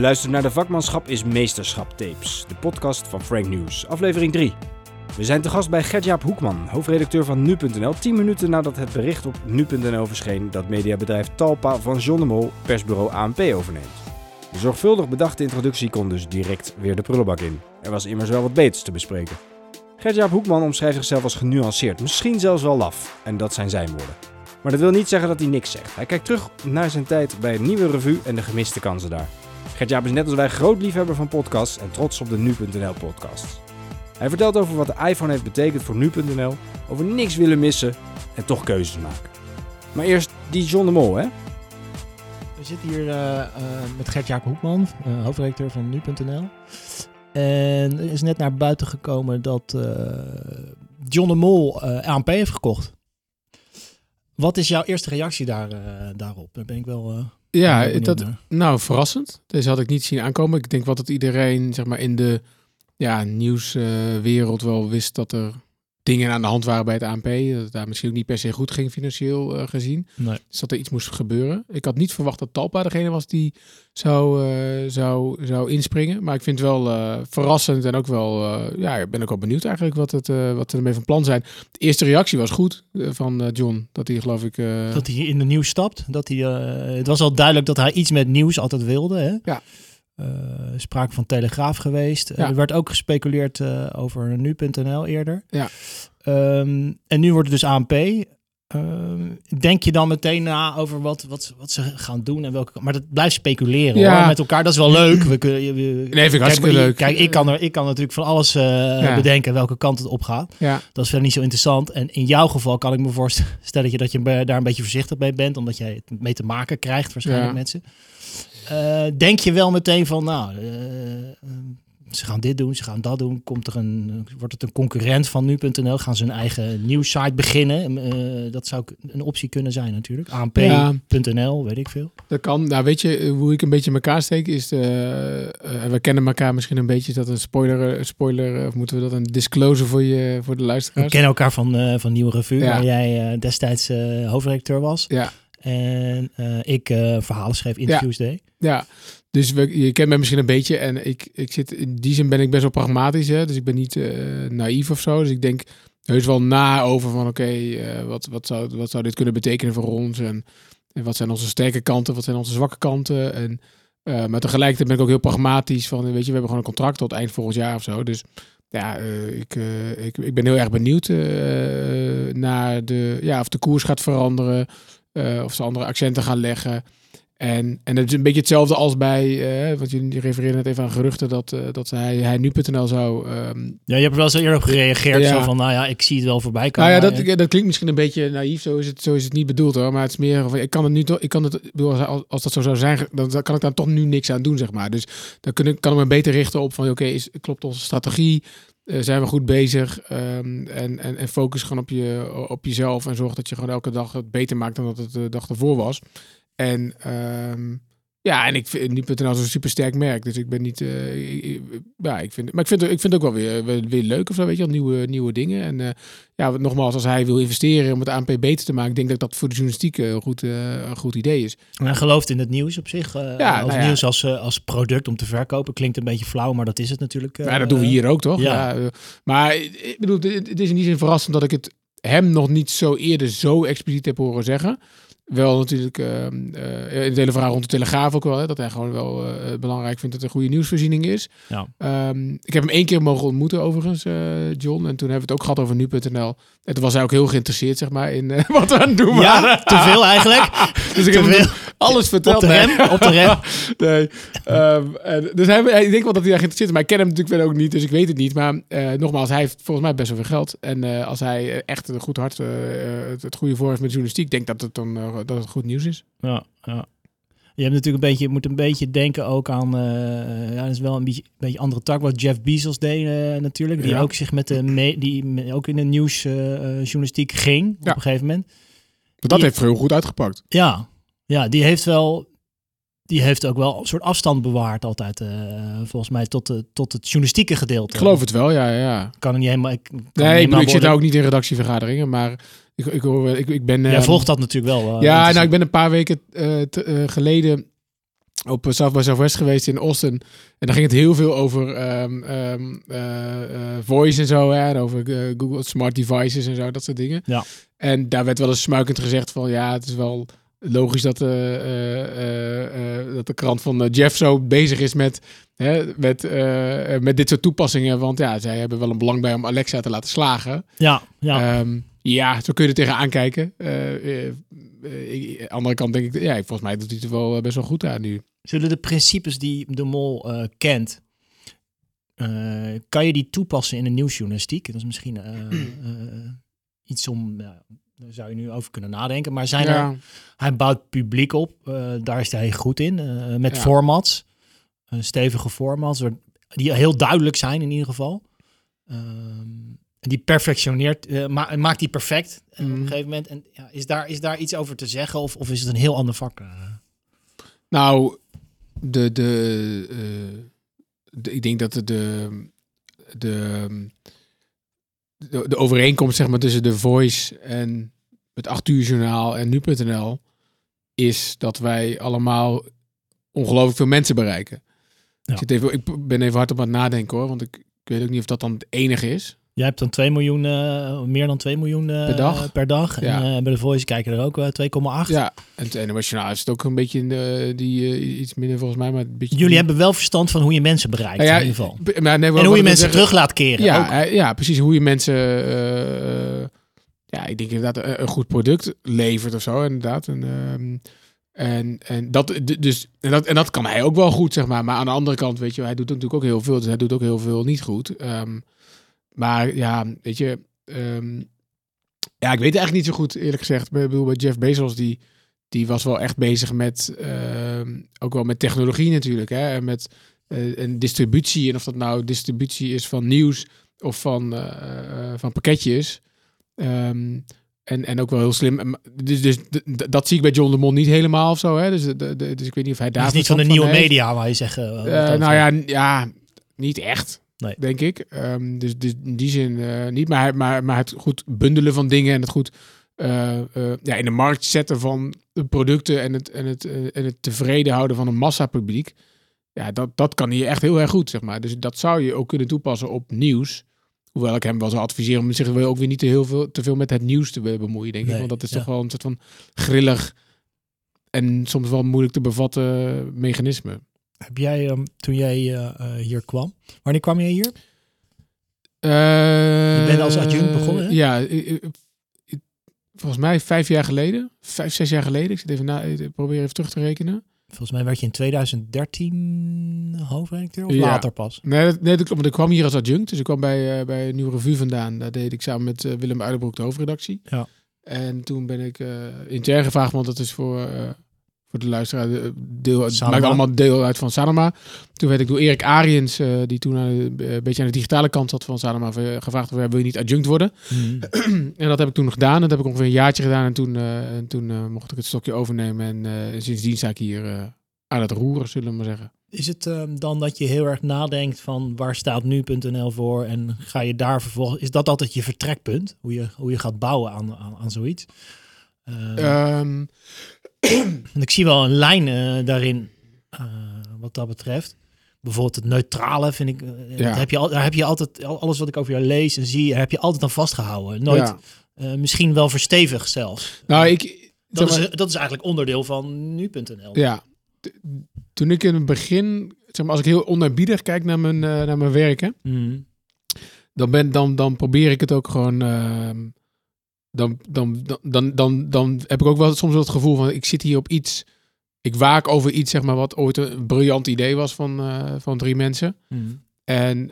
Je luistert naar de Vakmanschap is Meesterschap tapes, de podcast van Frank News, aflevering 3. We zijn te gast bij Gertjaap Hoekman, hoofdredacteur van Nu.nl, 10 minuten nadat het bericht op Nu.nl verscheen dat mediabedrijf Talpa van John de Mol persbureau ANP overneemt. De zorgvuldig bedachte introductie kon dus direct weer de prullenbak in. Er was immers wel wat beters te bespreken. Gertjaap Hoekman omschrijft zichzelf als genuanceerd, misschien zelfs wel laf. En dat zijn zijn woorden. Maar dat wil niet zeggen dat hij niks zegt. Hij kijkt terug naar zijn tijd bij een nieuwe revue en de gemiste kansen daar. Gertjaap is net als wij groot liefhebber van podcasts en trots op de Nu.nl podcasts. Hij vertelt over wat de iPhone heeft betekend voor Nu.nl, over niks willen missen en toch keuzes maken. Maar eerst die John de Mol, hè? We zitten hier uh, uh, met Gert-Jaap Hoekman, uh, hoofdredacteur van Nu.nl. En er is net naar buiten gekomen dat John de Mol ANP heeft gekocht. Wat is jouw eerste reactie daar, daarop? Daar ben ik wel. Ja, dat, nou verrassend. Deze had ik niet zien aankomen. Ik denk wat dat iedereen zeg maar, in de ja, nieuwswereld wel wist dat er dingen aan de hand waren bij het ANP. Dat het daar misschien ook niet per se goed ging financieel uh, gezien. Nee. Dus dat er iets moest gebeuren. Ik had niet verwacht dat Talpa degene was die zou, uh, zou, zou inspringen. Maar ik vind het wel uh, verrassend en ook wel, ja, ik ben ook wel benieuwd eigenlijk wat, het, wat er ermee van plan zijn. De eerste reactie was goed van John. Dat hij geloof ik... dat hij in de nieuws stapt. Dat hij, het was al duidelijk dat hij iets met nieuws altijd wilde. Hè? Ja. Uh, sprake van Telegraaf geweest. Ja. er werd ook gespeculeerd uh, over nu.nl eerder. Ja. Um, en nu wordt het dus ANP. Um, denk je dan meteen na over wat, wat, wat ze gaan doen en welke. Maar dat blijft speculeren ja. hoor, met elkaar. Dat is wel leuk. We kunnen, we, nee, vind ik hartstikke leuk. Kijk, ik kan, er, ik kan natuurlijk van alles uh, ja. bedenken welke kant het op gaat. Ja. Dat is verder niet zo interessant. En in jouw geval kan ik me voorstellen dat je daar een beetje voorzichtig mee bent, omdat jij het mee te maken krijgt, waarschijnlijk mensen. Uh, denk je wel meteen van, nou, uh, ze gaan dit doen, ze gaan dat doen. Komt er een, wordt het een concurrent van nu.nl? Gaan ze een eigen nieuwssite beginnen? Uh, dat zou een optie kunnen zijn natuurlijk. ANP.nl, ja. weet ik veel. Dat kan. Nou, weet je hoe ik een beetje in elkaar steek? Is we kennen elkaar misschien een beetje. Is dat een spoiler, spoiler of moeten we dat een disclosure voor, je, voor de luisteraars? We kennen elkaar van, van Nieuwe Revue, ja. waar jij destijds hoofdredacteur was. Ja. En ik verhalen schreef, interviews ja. deed. Ja, dus we, je kent mij misschien een beetje en ik, ik zit in die zin ben ik best wel pragmatisch, hè? dus ik ben niet uh, naïef of zo. Dus ik denk heus wel na over van oké, okay, uh, wat, wat, zou, wat zou dit kunnen betekenen voor ons en, en wat zijn onze sterke kanten, wat zijn onze zwakke kanten. En, uh, maar tegelijkertijd ben ik ook heel pragmatisch van, weet je, we hebben gewoon een contract tot eind volgend jaar of zo. Dus ja, ik, ik, ik ben heel erg benieuwd naar de, ja, of de koers gaat veranderen, of ze andere accenten gaan leggen. En, en het is een beetje hetzelfde als bij, uh, want je refereerde net even aan geruchten dat, uh, dat hij, hij nu.nl zou... Um... Ja, je hebt er wel eens eerder op gereageerd, ja. zo van, nou ja, ik zie het wel voorbij komen. Nou ja, dat, dat klinkt misschien een beetje naïef, zo is het, zo is het niet bedoeld hoor, maar het is meer van, ik kan het nu toch, ik kan het, als, als dat zo zou zijn, dan, dan kan ik daar toch nu niks aan doen, zeg maar. Dus dan kun ik, kan ik me beter richten op van, oké, okay, klopt onze strategie? Uh, zijn we goed bezig um, en, en, en focus gewoon op, je, op jezelf en zorg dat je gewoon elke dag het beter maakt dan dat het de dag ervoor was. En um, ja, en ik vind nu.nl zo'n super sterk merk. Dus ik ben niet. Uh, ik, ja, ik vind. Maar ik vind, ik vind het ook wel weer, weer leuk of zo, weet je wel. Nieuwe, nieuwe dingen. En uh, ja, nogmaals, als hij wil investeren om het ANP beter te maken, denk ik dat dat voor de journalistiek een goed, uh, een goed idee is. En hij gelooft in het nieuws op zich. ja, als nou ja. nieuws als, als product om te verkopen. Klinkt een beetje flauw, maar dat is het natuurlijk. ja, dat doen we hier ook, toch? Ja. ja maar ik bedoel, het is in die zin verrassend dat ik het hem nog niet zo eerder zo expliciet heb horen zeggen wel natuurlijk uh, uh, in het hele verhaal rond de Telegraaf ook wel. Hè, dat hij gewoon wel uh, belangrijk vindt dat er een goede nieuwsvoorziening is. Ja. Um, ik heb hem één keer mogen ontmoeten overigens, John. En toen hebben we het ook gehad over nu.nl. En toen was hij ook heel geïnteresseerd zeg maar, in wat we aan het doen ja, waren. te veel eigenlijk. dus ik te heb veel. alles verteld. Op de rem, nee. op de rem. nee. Um, en, dus hij, hij, ik denk wel dat hij daar geïnteresseerd is. Maar ik ken hem natuurlijk verder ook niet, dus ik weet het niet. Maar nogmaals, hij heeft volgens mij best wel veel geld. En als hij echt een goed hart, het, het goede voor heeft met journalistiek, denk dat het dan dat het goed nieuws is. Ja, ja. Je hebt natuurlijk een beetje, je moet een beetje denken ook aan, uh, ja, dat is wel een beetje, beetje andere tak wat Jeff Bezos deed uh, natuurlijk, die Ja. ook zich met de, me, die ook in de nieuwsjournalistiek ging Ja. op een gegeven moment. Dat Die- heeft heel goed uitgepakt. Ja, ja, die heeft wel, die heeft ook wel een soort afstand bewaard altijd, eh, volgens mij tot, de, tot het journalistieke gedeelte. Ik geloof het wel, ja, ja. Kan er niet helemaal. Ik, Nee, niet ik, bedoel, ik zit daar ook niet in redactievergaderingen, maar ik, ik, hoor, ik, ik ben... Jij ehm, volgt dat natuurlijk wel. eh, ja, nou, ik ben een paar weken eh, te- eh, geleden op South by Southwest geweest in Austin. En daar ging het heel veel over ehm, ehm, eh, eh, voice en zo. Hè, en over eh, Google Smart Devices en zo, dat soort dingen. Ja. En daar werd wel eens smuikend gezegd van... Ja, het is wel logisch dat, eh, eh, eh, eh, dat de krant van eh, Jeff zo bezig is met, hè, met, eh, met dit soort toepassingen. Want ja, zij hebben wel een belang bij om Alexa te laten slagen. Ja, ja. Ja, zo kun je er tegenaan kijken. Aan de andere kant denk ik, ja, volgens mij doet hij het er wel best wel goed aan nu. Zullen de principes die de mol kent, kan je die toepassen in de nieuwsjournalistiek? Dat is misschien iets om, daar zou je nu over kunnen nadenken. Maar zijn er, hij bouwt publiek op, daar is hij goed in, met Ja. formats, stevige formats, die heel duidelijk zijn in ieder geval. Ehm, die perfectioneert, eh, ma- maakt die perfect eh, op Mhm. een gegeven moment. En ja, is, daar, is daar iets over te zeggen of, of is het een heel ander vak? nou, de, de, eh, de- ik denk dat de, de, de, de, de overeenkomst zeg maar, tussen de Voice en het 8 uur journaal en nu.nl is dat wij allemaal ongelooflijk veel mensen bereiken. Ja. Ik, zit even, ik ben even hard op aan het nadenken hoor, want ik, ik weet ook niet of dat dan het enige is. Jij hebt dan 2 miljoen, eh, meer dan 2 miljoen eh, Per dag. per dag. En eh, bij de Voice kijken er ook eh, 2,8. Ja, en het Journaal is het ook een beetje in de, die, iets minder volgens mij, maar een beetje... Jullie hebben wel verstand van hoe je mensen bereikt Nou ja, in ieder geval. maar nee, En hoe je mensen terug laat keren. Ja, ook. ja, precies. Hoe je mensen, ja, ik denk inderdaad een, een goed product levert of zo, inderdaad. En, ehm, en, en, dat, dus, en, dat, en dat kan hij ook wel goed, zeg maar. Maar aan de andere kant, weet je, hij doet natuurlijk ook heel veel. Dus hij doet ook heel veel niet goed. Ehm, maar ja, weet je, ehm, ja, ik weet eigenlijk niet zo goed, eerlijk gezegd. Ik bedoel, bij Jeff Bezos, die, die was wel echt bezig met, ehm, ook wel met technologie natuurlijk, hè. En met eh, en distributie. En of dat nou distributie is van nieuws of van, eh, eh, van pakketjes. Ehm, en, en ook wel heel slim. Dus, dus dat zie ik bij John de Mol niet helemaal of zo. Hè? Dus, de- de- dus ik weet niet of hij daar Dat is niet van de nieuwe heeft. media waar je zegt. dat- nou ja, ja, niet echt. Nee. Denk ik. Ehm, dus, dus in die zin eh, niet. Maar, maar, maar het goed bundelen van dingen en het goed eh, eh, ja, in de markt zetten van de producten en het, en het, en het tevreden houden van een massapubliek. Ja, dat, dat kan hij echt heel erg goed, zeg maar. Dus dat zou je ook kunnen toepassen op nieuws. Hoewel ik hem wel zou adviseren om zich wel ook weer niet te, heel veel, te veel met het nieuws te bemoeien, denk ik. Want dat is ja. toch wel een soort van grillig en soms wel moeilijk te bevatten mechanisme. Heb jij, toen jij eh, eh, hier kwam, wanneer kwam jij hier? je bent als adjunct begonnen, hè? Ja, volgens mij vijf jaar geleden. Vijf, zes jaar geleden. Ik zit even na, ik probeer even terug te rekenen. Volgens mij werd je in 2013 hoofdredacteur of Ja. later pas? Nee, dat, nee, dat klopt. Want ik kwam hier als adjunct. Dus ik kwam bij, eh, bij een nieuwe revue vandaan. Daar deed ik samen met eh, Willem Uilenbroek de hoofdredactie. Ja. En toen ben ik eh intern gevraagd, want dat is voor, eh, voor de luisteraar eh, deel, het maakt allemaal deel uit van Sanoma. Toen werd ik door Erik Ariens, eh, die toen de- een beetje aan de digitale kant zat van Sanoma, eh, gevraagd of wil je niet adjunct worden? en dat heb ik toen gedaan. Dat heb ik ongeveer een jaartje gedaan. En toen, eh, en toen eh, mocht ik het stokje overnemen. En eh, sindsdien sta ik hier eh, aan het roeren, zullen we maar zeggen. Is het ehm, dan dat je heel erg nadenkt van waar staat nu.nl voor en ga je daar vervolgens, is dat altijd je vertrekpunt? Hoe je, hoe je gaat bouwen aan, aan, aan zoiets? Ehm, Ik zie wel een lijn eh, daarin, eh, wat dat betreft. Bijvoorbeeld het neutrale vind ik. eh, Ja. dat heb je, al, daar heb je altijd, al- alles wat ik over jou lees en zie, heb je altijd aan vastgehouden. Nooit, ja. misschien wel verstevigd zelfs. Nou, ik... dat, maar- is, dat is eigenlijk onderdeel van nu.nl. Ja. Toen ik in het begin, zeg maar, als ik heel onerbiedig kijk naar mijn, naar mijn werk, hè, Mhm. dan, ben, dan, dan probeer ik het ook gewoon. ehm, dan, dan, dan, dan, dan, heb ik ook wel soms wel het gevoel van: ik zit hier op iets. Ik waak over iets, zeg maar, wat ooit een briljant idee was van, eh, van drie mensen. Mhm. En,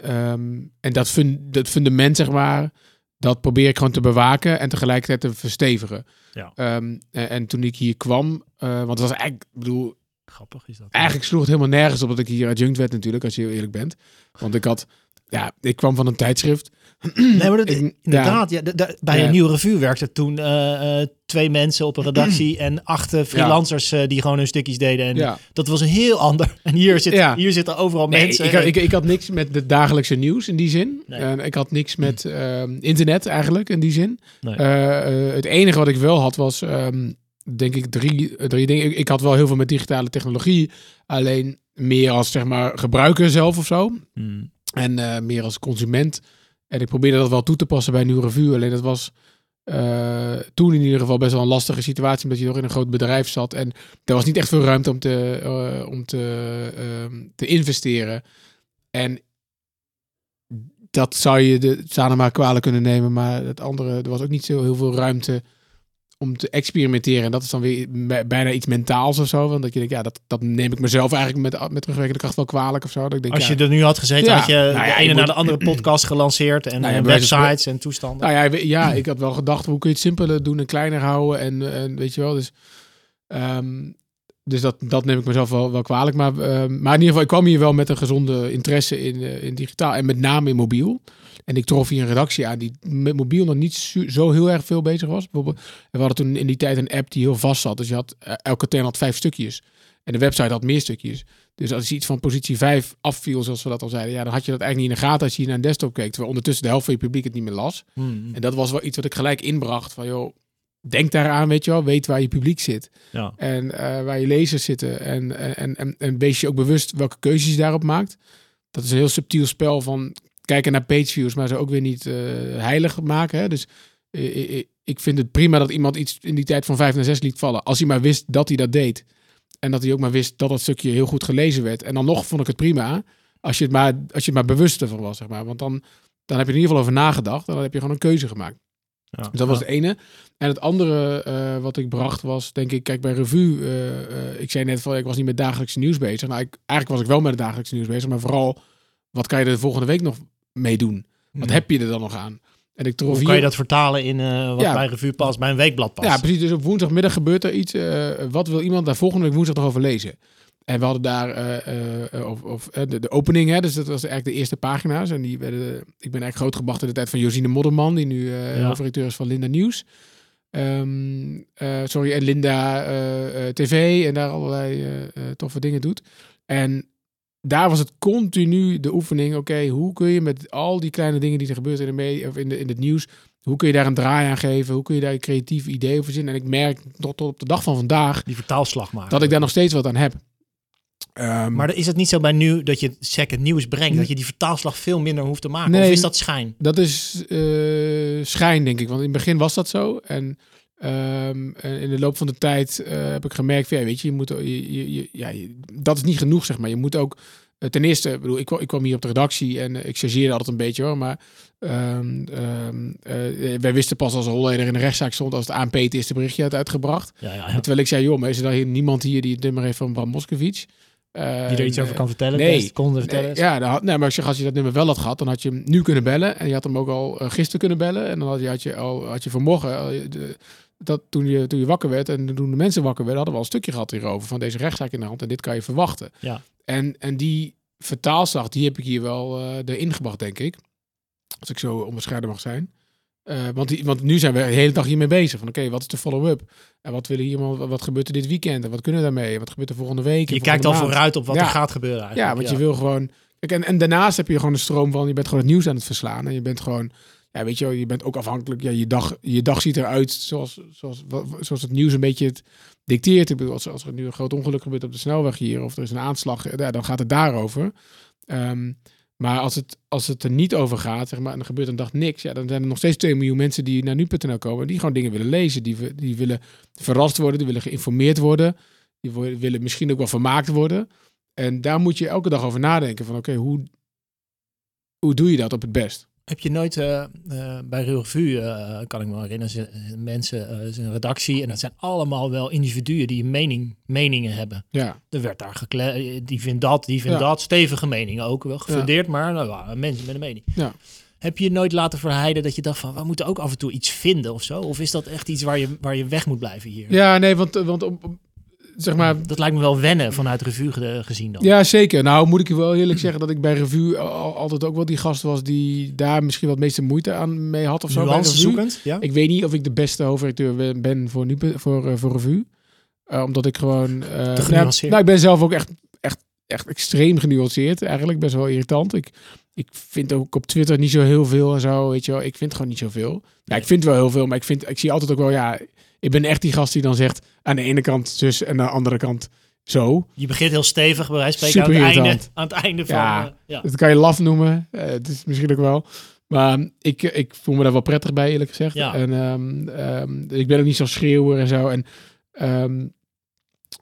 edat en dat, dat fundament, zeg maar, dat probeer ik gewoon te bewaken en tegelijkertijd te verstevigen. Ja. Ehm, en, en toen ik hier kwam, eh, want het was eigenlijk, ik bedoel, Grappig is dat. Eigenlijk sloeg het helemaal nergens op dat ik hier adjunct werd natuurlijk, als je heel eerlijk bent. Want ik had, ja, ik kwam van een tijdschrift. Nee, maar dat, Ik- inderdaad. Ja. bij Ja. een nieuwe revue werkte toen eh, eh, twee mensen op een redactie en acht eh, freelancers die gewoon hun stukjes deden. En dat was een heel ander. En hier, zit, hier zitten overal Nee, mensen. ik, had- ik, ik had niks met het dagelijkse nieuws in die zin. Nee. En ik had niks met ehm, internet eigenlijk in die zin. Nee. Het enige wat ik wel had was, ehm, denk ik drie, drie dingen. Ik, ik had wel heel veel met digitale technologie, alleen meer als zeg maar gebruiker zelf of zo. Hmm. En eh, meer als consument. En ik probeerde dat wel toe te passen bij Nieuw Revue. Alleen dat was eh, toen in ieder geval best wel een lastige situatie. Omdat je nog in een groot bedrijf zat. En er was niet echt veel ruimte om te, eh, om te, ehm, te investeren. En dat zou je de Sanema kwalijk kunnen nemen. Maar het andere, er was ook niet zo heel veel ruimte om te experimenteren. En dat is dan weer bij- bijna iets mentaals of zo. Want dat je denkt, ja, dat, dat neem ik mezelf eigenlijk met, met terugwerkende kracht wel kwalijk of zo. Dat ik denk, Als ja, je er nu had gezeten, Ja. had je Nou de ja, ene naar de andere podcast gelanceerd en, Nou ja, en van websites en toestanden. Nou ja, ik ja, had wel gedacht, hoe kun je het simpeler doen en kleiner houden en, en weet je wel. Dus, ehm, dus dat, dat neem ik mezelf wel, wel kwalijk. Maar, ehm, maar in ieder geval, ik kwam hier wel met een gezonde interesse in, eh, in digitaal en met name in mobiel. En ik trof hier een redactie aan die met mobiel nog niet zo heel erg veel bezig was. Bijvoorbeeld, we hadden toen in die tijd een app die heel vast zat. Dus je had, eh, elke ten had vijf stukjes. En de website had meer stukjes. Dus als je iets van positie 5 afviel, zoals we dat al zeiden, ja, dan had je dat eigenlijk niet in de gaten als je hier naar een desktop keek. Terwijl ondertussen de helft van je publiek het niet meer las. Hmm. En dat was wel iets wat ik gelijk inbracht. Van joh, denk daaraan, weet je wel. Weet waar je publiek zit. Ja. En eh, waar je lezers zitten. En, en, en, en wees je ook bewust welke keuzes je daarop maakt. Dat is een heel subtiel spel van kijken naar pageviews, maar ze ook weer niet eh, heilig maken. Hè? Dus ik vind het prima dat iemand iets in die tijd van 5 naar 6 liet vallen. Als hij maar wist dat hij dat deed. En dat hij ook maar wist dat dat stukje heel goed gelezen werd. En dan nog vond ik het prima. Als je het maar, als je het maar bewust ervan was, zeg maar. Want dan, dan heb je er in ieder geval over nagedacht. En dan heb je gewoon een keuze gemaakt. Ja. Dus dat was het ene. En het andere eh, wat ik bracht was, denk ik, kijk bij Revue. eh, eh, ik zei net van, ik was niet met dagelijkse nieuws bezig. Nou, ik, eigenlijk was ik wel met het dagelijkse nieuws bezig. Maar vooral, wat kan je er de volgende week nog mee doen? Wat Hmm. heb je er dan nog aan? En ik trof Hoe kan je dat vertalen in wat Ja. bij revue past, bij een weekblad past? Ja, precies. Dus op woensdagmiddag gebeurt er iets. wat wil iemand daar volgende week woensdag nog over lezen? En we hadden daar eh, eh, of, of, eh, de, de opening, hè, dus dat was eigenlijk de eerste pagina's. En die werden, ik ben eigenlijk grootgebracht in de tijd van Josine Modderman, die nu eh Ja. hoofdredacteur is van Linda Nieuws. Ehm, eh, sorry, en Linda eh, eh, TV en daar allerlei eh, eh, toffe dingen doet. En daar was het continu de oefening, oké, hoe kun je met al die kleine dingen die er gebeuren in, de of in, de, in het nieuws, hoe kun je daar een draai aan geven? Hoe kun je daar een creatief idee over verzinnen? En ik merk tot, tot op de dag van vandaag Die vertaalslag maken. dat ik daar nog steeds wat aan heb. Ehm, Maar is het niet zo bij nu dat je second nieuws brengt, dat je die vertaalslag veel minder hoeft te maken? Nee. Of is dat schijn? Dat is eh, schijn, denk ik. Want in het begin was dat zo. En ehm, en in de loop van de tijd eh, heb ik gemerkt, van, ja, weet je, je moet, je, je, je- ja, dat is niet genoeg, zeg maar. Je moet ook, eh, ten eerste, ik bedoel, ik, kwam- ik kwam hier op de redactie en eh, ik chargeerde altijd een beetje hoor, maar ehm, ehm, eh, wij wisten pas als een Holleder in de rechtszaak stond, als het ANP het eerste berichtje had uitgebracht. Ja, ja. terwijl ik zei, joh, maar is er dan hier niemand hier die het nummer heeft van Bram Moskowitz? Eh, Die er iets over kan vertellen? nee. best konden vertellen? Nee, ja, had, nee, maar ik zeg, als je dat nummer wel had gehad, dan had je hem nu kunnen bellen. En je had hem ook al eh, gisteren kunnen bellen. En dan had je, had je, al, had je vanmorgen, al je- de- dat, toen, je, toen je wakker werd en toen de mensen wakker werden, hadden we al een stukje gehad hierover van deze rechtszaak in de hand. En dit kan je verwachten. Ja. En, en die vertaalslag, die heb ik hier wel eh erin gebracht, denk ik. Als ik zo onbescheiden mag zijn. Eh, want, die, want nu zijn we de hele dag hiermee bezig. Van oké, wat is de follow-up? En wat willen hier, wat gebeurt er dit weekend? En wat kunnen we daarmee? Wat gebeurt er volgende week? Je kijkt al maand? vooruit op wat Ja. er gaat gebeuren eigenlijk. Ja, want je wil gewoon. En, en daarnaast heb je gewoon een stroom van. Je bent gewoon het nieuws aan het verslaan. En je bent gewoon. Ja, weet je wel, je bent ook afhankelijk. Ja, je dag, je dag ziet eruit zoals, zoals, zoals het nieuws een beetje het dicteert. Ik bedoel, als, als er nu een groot ongeluk gebeurt op de snelweg hier. Of er is een aanslag. Ja, dan gaat het daarover. Ehm, maar als het, als het er niet over gaat, zeg maar, en er gebeurt een dag niks, ja, dan zijn er nog steeds 2 miljoen mensen die naar nu.nl komen, die gewoon dingen willen lezen, die, die willen verrast worden, die willen geïnformeerd worden, die willen misschien ook wel vermaakt worden. En daar moet je elke dag over nadenken van, oké, hoe, hoe doe je dat op het best? Heb je nooit eh, eh, bij Revue, eh, kan ik me herinneren, ze- mensen, is een redactie en dat zijn allemaal wel individuen die een mening, meningen hebben. Ja, Er werd daar gekle die vindt dat, die vindt Ja. dat, stevige meningen ook wel gefundeerd, maar nou, ja, mensen met een mening. Ja. Heb je je nooit laten verheiden dat je dacht van, we moeten ook af en toe iets vinden of zo? Of is dat echt iets waar je, waar je weg moet blijven hier? ja nee, want, want op- zeg maar, Dat lijkt me wel wennen vanuit Revue ge- gezien dan. Ja, zeker. Nou, moet ik je wel eerlijk zeggen dat ik bij Revue al, altijd ook wel die gast was die daar misschien wat meeste moeite aan mee had of zo. Nuance zoekend, ja? Ik weet niet of ik de beste hoofdredacteur ben- voor, nu, voor, eh, voor Revue. Eh, omdat ik gewoon... eh, nou, nou, ik ben zelf ook echt, echt, echt extreem genuanceerd. Eigenlijk best wel irritant. Ik, ik vind ook op Twitter niet zo heel veel en zo, weet je wel. Ik vind gewoon niet zoveel. Ja, ik vind wel heel veel, maar ik, vind, ik zie altijd ook wel, ja, ik ben echt die gast die dan zegt aan de ene kant zus en aan de andere kant zo. Je begint heel stevig, bij wijze van spreken, aan het, einde, aan het einde van... Ja. eh, ja. Dat kan je laf noemen. Eh, het is misschien ook wel. Maar ik, ik voel me daar wel prettig bij, eerlijk gezegd. Ja. En ehm, ehm, ik ben ook niet zo schreeuwer en zo. En, ehm,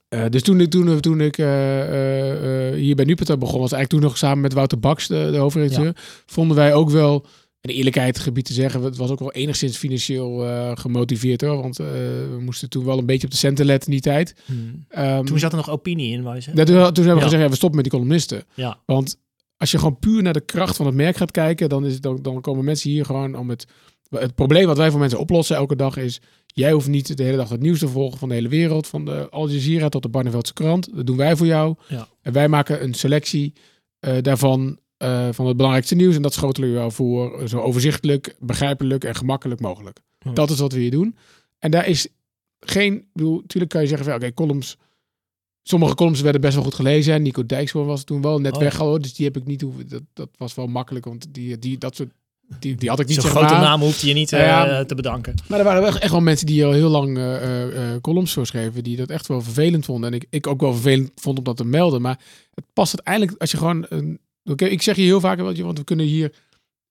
eh, dus toen, ik- toen, toen ik hier bij Nupeta begon, was eigenlijk toen nog samen met Wouter Baks, de, de hoofdredacteur, vonden wij ook wel, de eerlijkheid gebied te zeggen, het was ook wel enigszins financieel eh, gemotiveerd hoor. Want eh, we moesten toen wel een beetje op de centen letten in die tijd. Hmm. Ehm, Toen zat er nog opinie in, wou je ja, toen, toen hebben we Ja. gezegd, ja, we stoppen met die columnisten. Ja. Want als je gewoon puur naar de kracht van het merk gaat kijken, dan, is, het- dan, dan komen mensen hier gewoon om het. Het probleem wat wij voor mensen oplossen elke dag is: jij hoeft niet de hele dag het nieuws te volgen van de hele wereld, van de Al Jazeera tot de Barneveldse krant. Dat doen wij voor jou. Ja. En wij maken een selectie eh, daarvan. Eh, van het belangrijkste nieuws. En dat schotelen we jou voor zo overzichtelijk, begrijpelijk en gemakkelijk mogelijk. Dat is wat we hier doen. En daar is geen. Ik bedoel, natuurlijk kan je zeggen: van, oké, columns. Sommige columns werden best wel goed gelezen. En Nico Dijkshoorn was toen wel net Oh. Dus die heb ik niet hoeven. Dat, dat was wel makkelijk. Want die, die, dat soort. Die, die had ik niet Zo'n grote maar. naam hoefde je niet eh, Ja. te bedanken. Maar er waren wel echt wel mensen die al heel lang eh, columns voor schreven. Die dat echt wel vervelend vonden. En ik, ik ook wel vervelend vond om dat te melden. Maar het past uiteindelijk als je gewoon. een Oké, ik zeg je heel vaak, want we kunnen hier.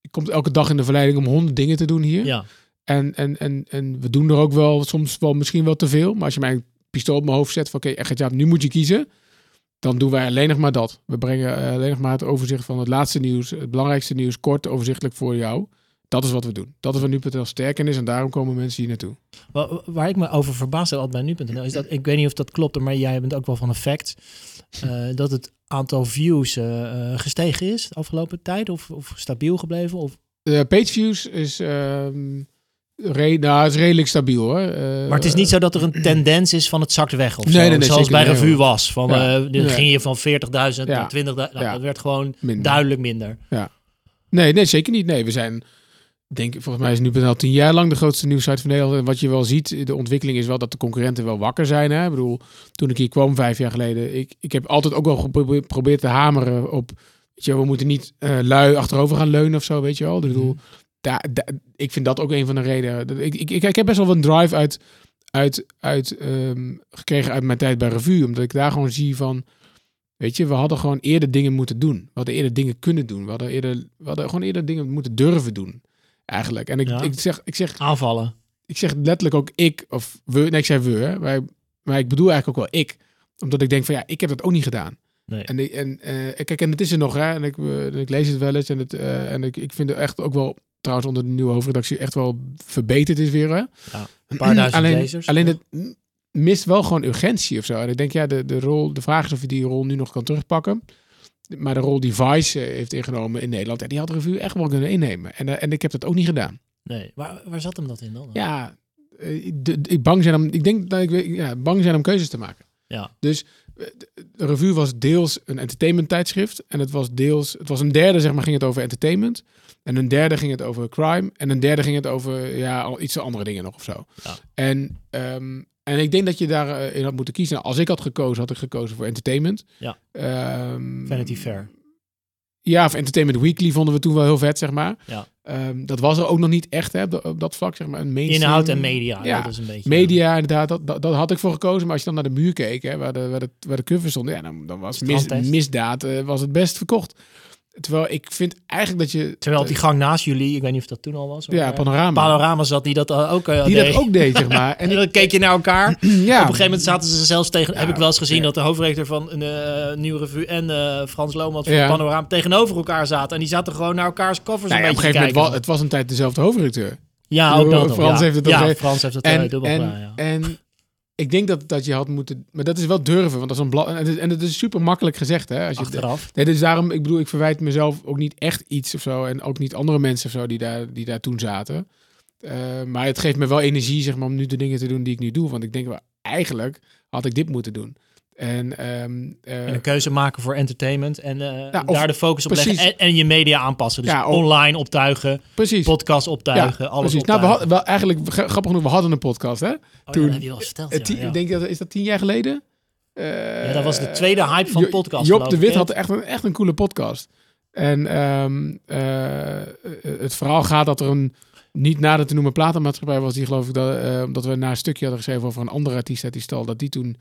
Je komt elke dag in de verleiding om honderd dingen te doen hier. Ja. En, en, en, en we doen er ook wel soms wel misschien wel te veel. Maar als je mij een pistool op mijn hoofd zet van oké, echt ja, nu moet je kiezen. Dan doen wij alleen nog maar dat. We brengen eh, alleen nog maar het overzicht van het laatste nieuws, het belangrijkste nieuws, kort, overzichtelijk voor jou. Dat is wat we doen. Dat is waar nu.nl sterk in is en daarom komen mensen hier naartoe. Waar, waar ik me over verbaas altijd bij nu.nl is dat, ik weet niet of dat klopt, maar jij bent ook wel van een fact, eh, dat het aantal views eh, eh, gestegen is de afgelopen tijd of, of stabiel gebleven? Of, De pageviews is, ehm re nou, is redelijk stabiel hoor. Maar het is niet zo dat er een tendens is van het zakt weg of Nee, zo, nee, nee, zoals bij Revue hoor. was. Van, Ja. dan ging je van 40.000 Ja. naar 20.000, nou, Ja. dat werd gewoon minder. duidelijk minder. Nee, nee, zeker niet. Nee, we zijn, denk volgens mij is nu.nl tien jaar lang de grootste nieuwsite van Nederland. En wat je wel ziet, de ontwikkeling is wel dat de concurrenten wel wakker zijn. Hè? Ik bedoel, toen ik hier kwam vijf jaar geleden, ik, ik heb altijd ook wel gepro- geprobeerd te hameren op, weet je, we moeten niet eh, lui achterover gaan leunen of zo, weet je wel. Ik bedoel, daar, daar- ik vind dat ook een van de redenen. Ik, ik, ik, heb best wel een drive uit, uit, uit ehm, gekregen uit mijn tijd bij Revue, omdat ik daar gewoon zie van, Weet je, we hadden gewoon eerder dingen moeten doen. We hadden eerder dingen kunnen doen. We hadden, eerder, we hadden gewoon eerder dingen moeten durven doen. Eigenlijk. En ik, Ja. ik, zeg, ik, zeg, Aanvallen. ik zeg letterlijk ook ik, of we, nee, ik zei we, hè, maar, maar ik bedoel eigenlijk ook wel ik. Omdat ik denk van ja, ik heb dat ook niet gedaan. Nee. En, en eh, kijk, en het is er nog, hè. En ik, eh, ik lees het wel eens. En, het, eh, en ik, ik vind het echt ook wel, trouwens onder de nieuwe hoofdredactie, echt wel verbeterd is weer, hè. Een paar duizend alleen, lezers. Alleen het mist wel gewoon urgentie of zo. En ik denk, ja, de, de, rol, de vraag is of je die rol nu nog kan terugpakken. Maar de rol die Vice eh, heeft ingenomen in Nederland, ja, die had de revue echt wel kunnen innemen. En, eh, en ik heb dat ook niet gedaan. Nee, waar, waar zat hem dat in dan? Ja, eh, ik bang zijn om, ik denk dat ik ja, bang zijn om keuzes te maken. Ja. Dus de, de revue was deels een entertainment tijdschrift en het was deels, het was een derde zeg maar ging het over entertainment en een derde ging het over crime en een derde ging het over ja al iets andere dingen nog of zo. Ja. En ehm, en ik denk dat je daarin in had moeten kiezen. Nou, als ik had gekozen, had ik gekozen voor entertainment. Ja. Ehm, Vanity Fair. ja, of Entertainment Weekly vonden we toen wel heel vet, zeg maar. Ja. Ehm, dat was er ook nog niet echt hè, op, dat- vlak, zeg maar. Een mainstream- Inhoud en media, Ja, dat is een beetje... Media, inderdaad, dat, dat, dat had ik voor gekozen. Maar als je dan naar de muur keek, hè, waar, de, waar, de, waar de cover stond, ja, dan, dan was mis, misdaad eh, was het best verkocht. Terwijl ik vind eigenlijk dat je... Terwijl op die gang naast jullie, ik weet niet of dat toen al was. Ja, maar, Panorama. Panorama zat die dat eh, ook eh, die deed. dat ook deed, zeg maar. En En dan keek je naar elkaar. ja, Op een gegeven moment zaten ze zelfs tegen. Ja, heb ik wel eens gezien ja. dat de hoofdredacteur van een eh, nieuwe revue en eh, Frans Lomans van Ja. Panorama tegenover elkaar zaten. En die zaten gewoon naar elkaars koffers nou op een gegeven moment, het was een tijd dezelfde hoofdredacteur. ja, ook dat. Frans heeft het ook ja, Frans heeft het En, eh, dubbel en, gedaan, ja. en ik denk dat, dat je had moeten... Maar dat is wel durven, want dat is een blad... En het is, en het is super makkelijk gezegd, hè. Als je, Achteraf. Nee, dus daarom, ik bedoel, ik verwijt mezelf ook niet echt iets of zo. En ook niet andere mensen of zo die daar, die daar toen zaten. Eh, maar het geeft me wel energie, zeg maar, om nu de dingen te doen die ik nu doe. Want ik denk wel, eigenlijk had ik dit moeten doen. En, ehm, eh, En een keuze maken voor entertainment en eh, daar de focus op precies. leggen. En, en je media aanpassen. Dus Ja, of- online optuigen, precies. podcast optuigen, alles precies. Nou, we hadden wel eigenlijk, gra- grappig genoeg, we hadden een podcast, hè? Oh ja, toen- heb je al verteld. Eh, Ja, ja. Ik denk dat, is dat tien jaar geleden? Eh, Ja, dat was de tweede hype van Jo- podcast, Job de Wit had echt een, echt een coole podcast. En ehm, eh, het verhaal gaat dat er een niet nader te noemen platenmaatschappij was die geloof ik dat, eh, omdat we na een stukje hadden geschreven over een andere artiest uit die stal, dat die toen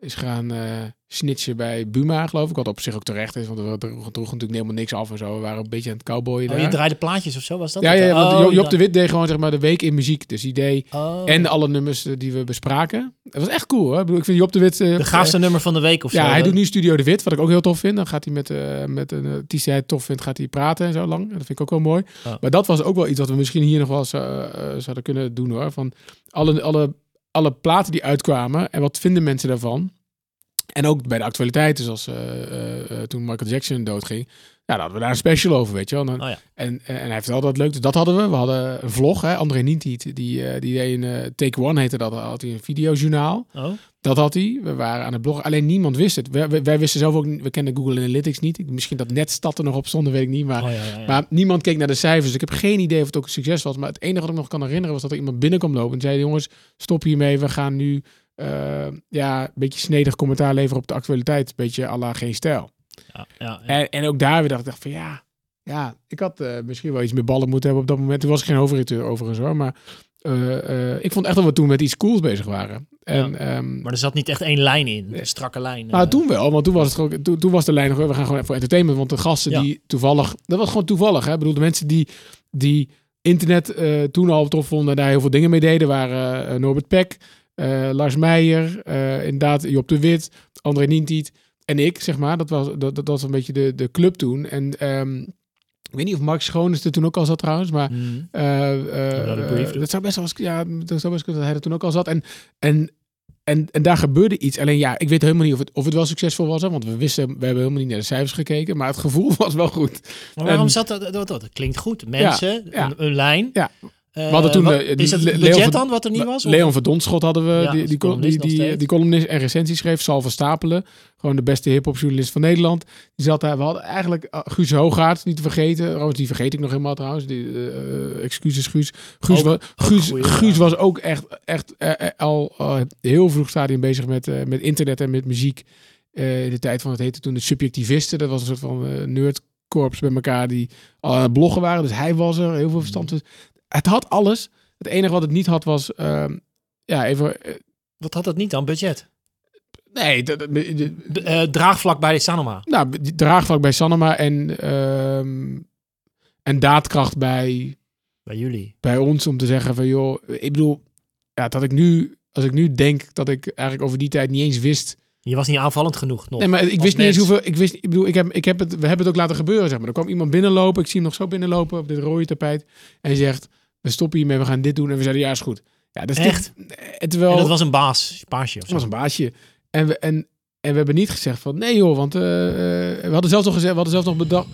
is gaan eh snitchen bij Buma, geloof ik. Wat op zich ook terecht is, want we droegen natuurlijk helemaal niks af en zo. We waren een beetje aan het cowboyen Oh, daar. je draaide plaatjes of zo, was dat ja, ja, want Oh, Job de Wit deed gewoon zeg maar de week in muziek. Dus die deed Oh. en alle nummers eh, die we bespraken. Het was echt cool hoor. Ik, bedoel, ik vind Job de Wit... eh, de gaafste nummer van de week of zo. ja, hij dat- doet nu Studio de Wit, wat ik ook heel tof vind. Dan gaat hij met, met een artiest die hij tof vindt, gaat hij praten en zo lang. Dat vind ik ook wel mooi. Maar dat was ook wel iets wat we misschien hier nog wel zouden kunnen doen hoor. Van alle, alle, alle platen die uitkwamen en wat vinden mensen daarvan? En ook bij de actualiteiten, zoals eh, eh, eh, toen Michael Jackson doodging. Ja, dan hadden we daar een special over, weet je wel. En, Oh ja. en, en hij heeft altijd leuk. Dus dat hadden we. We hadden een vlog, hè. André Nientiet, die, eh, die deed een eh, Take One heette dat. Had hij een videojournaal. Oh. Dat had hij. We waren aan het bloggen. Alleen niemand wist het. Wij, wij- wij wisten zelf ook niet. We kenden Google Analytics niet. Misschien dat Netstad er nog op dat weet ik niet. Maar, Oh, ja, ja, ja. maar niemand keek naar de cijfers. Ik heb geen idee of het ook een succes was. Maar het enige wat ik nog kan herinneren was dat er iemand binnenkwam lopen. En zei, jongens, stop hiermee. We gaan nu eh, ja, een beetje snedig commentaar leveren op de actualiteit. Een beetje à la geen stijl. Ja, ja, ja. En, en ook daar weer dacht ik van ja, ja ik had eh, misschien wel iets meer ballen moeten hebben op dat moment. Toen was ik geen hoofdredacteur overigens hoor. Maar eh, eh, ik vond echt dat we toen met iets cools bezig waren. En, ehm, Maar er zat niet echt één lijn in, een strakke lijn. nou, toen wel, want toen was het gewoon, toen, toen was de lijn nog, we gaan gewoon voor entertainment, want de gasten Ja. die toevallig, dat was gewoon toevallig, hè? Ik bedoel, de mensen die, die internet toen al tof vonden en daar heel veel dingen mee deden, waren Norbert Peck, Lars Meijer, inderdaad Job de Wit, André Nientiet en ik, zeg maar. Dat was, dat, dat was een beetje de, de club toen. En ehm, ik weet niet of Max Schoones er toen ook al zat trouwens, maar Hmm. eh, eh, dat zou best wel ja, dat zou best kunnen dat hij er toen ook al zat. En, en, en, en daar gebeurde iets. Alleen ja, ik weet helemaal niet of het, of het wel succesvol was. Hè, want we wisten, we hebben helemaal niet naar de cijfers gekeken. Maar het gevoel was wel goed. Maar waarom En- zat dat, dat, dat? Dat klinkt goed. Mensen, ja. Een, een lijn. Ja. Eh, hadden toen, wat- eh, die is het Le- budget Leon dan wat er niet was? Leon van Donschot hadden we, Ja, die, die, col- columnist die, die, columnist en recensie schreef. Sal van Stapelen, gewoon de beste hip-hopjournalist van Nederland. Die zat daar. We hadden eigenlijk uh, Guus Hoogaard niet te vergeten. Trouwens, die vergeet ik nog helemaal trouwens. Die, eh, eh, excuses Guus. Guus, Ook- was, ook Guus, goeie, Guus ja. was ook echt, echt eh, eh, al eh, heel vroeg stadium bezig met, eh, met internet en met muziek. Eh, in de tijd van het heette toen de subjectivisten. Dat was een soort van eh, nerdkorps bij elkaar die al aan het bloggen waren. Dus hij was er, heel veel verstand. Het had alles. Het enige wat het niet had was, ehm, ja, even... eh, Wat had dat niet dan? Budget. nee, de- De, eh, draagvlak bij Sanoma. nou, draagvlak bij Sanoma en, ehm, en daadkracht bij, Bij jullie. bij ons om te zeggen van, joh, ik bedoel, ja, dat ik nu, als ik nu denk dat ik eigenlijk over die tijd niet eens wist Je was niet aanvallend genoeg nog. Nee, maar ik wist niet eens hoeveel. Ik wist, ik bedoel, ik heb, ik heb het, we hebben het ook laten gebeuren, zeg maar. Er kwam iemand binnenlopen, ik zie hem nog zo binnenlopen op dit rode tapijt. En hij zegt: We stoppen hiermee, we gaan dit doen. En we zeiden: Ja, is goed. Ja, dat is Echt? Terwijl. En dat was een baas, het zo. was een baasje. En we, en, en we hebben niet gezegd van nee joh, want eh, eh, we hadden zelfs nog gezegd, we hadden zelfs nog bedacht.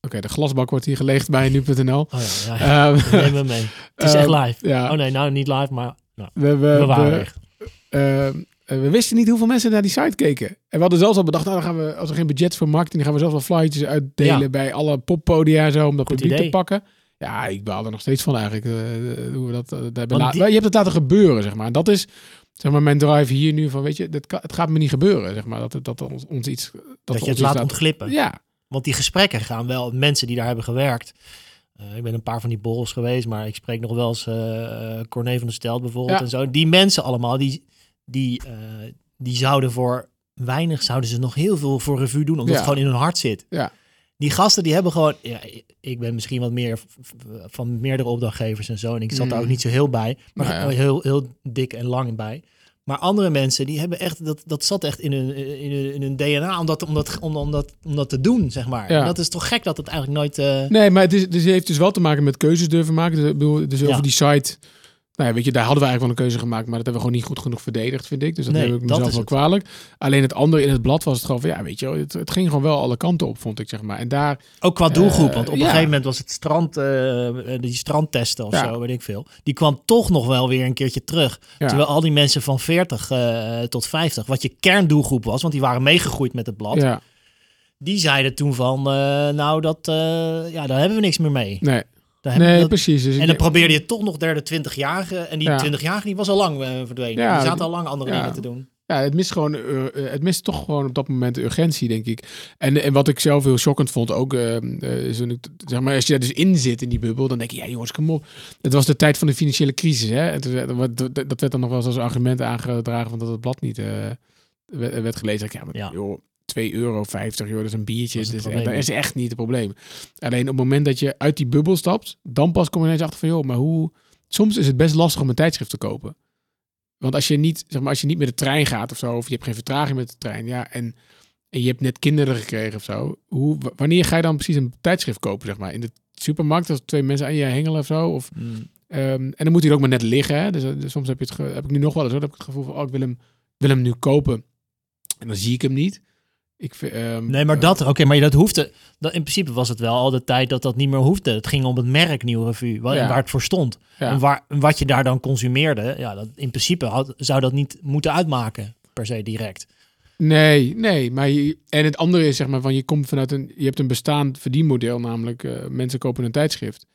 Oké, de glasbak wordt hier geleegd bij nu.nl. Oh ja, ja, ja. Ehm, neem me mee. Het is echt ehm, live. Ja, Oh nee, nou niet live, maar nou, we, we, we waren we- echt. eh, eh, we wisten niet hoeveel mensen naar die site keken. En we hadden zelfs al bedacht, nou, dan gaan we, als er geen budget voor marketing, dan gaan we zelfs wel flyertjes uitdelen bij alle poppodia zo, om dat Goed publiek te pakken. Ja, ik baal er nog steeds van eigenlijk. eh, hoe we dat, eh, hebben die- Je hebt het laten gebeuren, zeg maar. En dat is, zeg maar, mijn drive hier nu van, weet je, dat kan, het gaat me niet gebeuren, zeg maar. Dat, het- dat ons, ons iets... Dat, je het laat ontglippen. Ja, Want die gesprekken gaan wel, mensen die daar hebben gewerkt. eh, ik ben een paar van die borrels geweest, maar ik spreek nog wel eens eh Corné van der Stelt bijvoorbeeld Ja. en zo. Die mensen allemaal, die, die, eh, die zouden voor weinig, zouden ze nog heel veel voor revue doen, omdat Ja. het gewoon in hun hart zit. Ja. Die gasten die hebben gewoon, ja, ik ben misschien wat meer van meerdere opdrachtgevers en zo. En ik zat daar Mm. ook niet zo heel bij, maar Nou ja. heel, heel dik en lang bij. Maar andere mensen, die hebben echt, dat, dat zat echt in hun, in hun, in hun DNA om dat, om, dat, om, om, dat, om dat te doen, zeg maar. Ja. En dat is toch gek dat het eigenlijk nooit... eh, Nee, maar het, is, dus het heeft dus wel te maken met keuzes durven maken. Dus, ik bedoel, dus over die site. Nou ja, weet je, daar hadden we eigenlijk wel een keuze gemaakt, maar dat hebben we gewoon niet goed genoeg verdedigd, vind ik. Dus dat Nee, neem ik mezelf wel kwalijk. Alleen het andere in het blad was het gewoon van, ja, weet je, het, het ging gewoon wel alle kanten op, vond ik, zeg maar. En daar, Ook qua doelgroep, Eh, want op een gegeven moment was het strand, eh, die strandtesten of Ja. zo, weet ik veel. Die kwam toch nog wel weer een keertje terug. Terwijl al die mensen van 40 eh, tot 50, wat je kerndoelgroep was, want die waren meegegroeid met het blad, die zeiden toen van, nou, dat, ja, daar hebben we niks meer mee. nee, Nee, dat- precies. Dus ik en dan probeerde je toch nog derde 20-jarige. En die Ja. 20-jarige die was al lang eh, verdwenen. Ja, die zaten al lang andere dingen te doen. Ja, het mist gewoon, uh, het mist toch gewoon op dat moment de urgentie, denk ik. En, en wat ik zelf heel shockend vond, ook, uh, is, zeg maar, als je daar dus in zit in die bubbel, dan denk je, ja jongens, kom op. Het was de tijd van de financiële crisis, hè. Dat werd dan nog wel eens als argument aangedragen van dat het blad niet werd gelezen. Ja, maar, ja. joh, 2,50 euro, joh, dat is een biertje. Dat is, dus, dat is echt niet het probleem. Alleen op het moment dat je uit die bubbel stapt, dan pas kom je ineens achter van, joh, maar hoe... Soms is het best lastig om een tijdschrift te kopen. Want als je niet, zeg maar, als je niet met de trein gaat of zo, of je hebt geen vertraging met de trein, ja, en, en je hebt net kinderen gekregen of zo, hoe, wanneer ga je dan precies een tijdschrift kopen, zeg maar? In de supermarkt, als twee mensen aan je hengelen of zo? Of, mm. en dan moet hij ook maar net liggen. Hè? Dus, dus, soms heb, je het, heb ik nu nog wel eens, hoor, heb ik het gevoel van, oh, ik wil hem, wil hem nu kopen. En dan zie ik hem niet. Ik um, nee, maar dat, oké, maar dat hoefde. Dat, in principe was het wel al de tijd dat dat niet meer hoefde. Het ging om het merk Nieuw Revue, waar, waar het voor stond. En waar, wat je daar dan consumeerde, ja, dat, in principe had, zou dat niet moeten uitmaken, per se direct. Nee, nee, maar je, en het andere is zeg maar van je komt vanuit een, je hebt een bestaand verdienmodel, namelijk uh, mensen kopen een tijdschrift.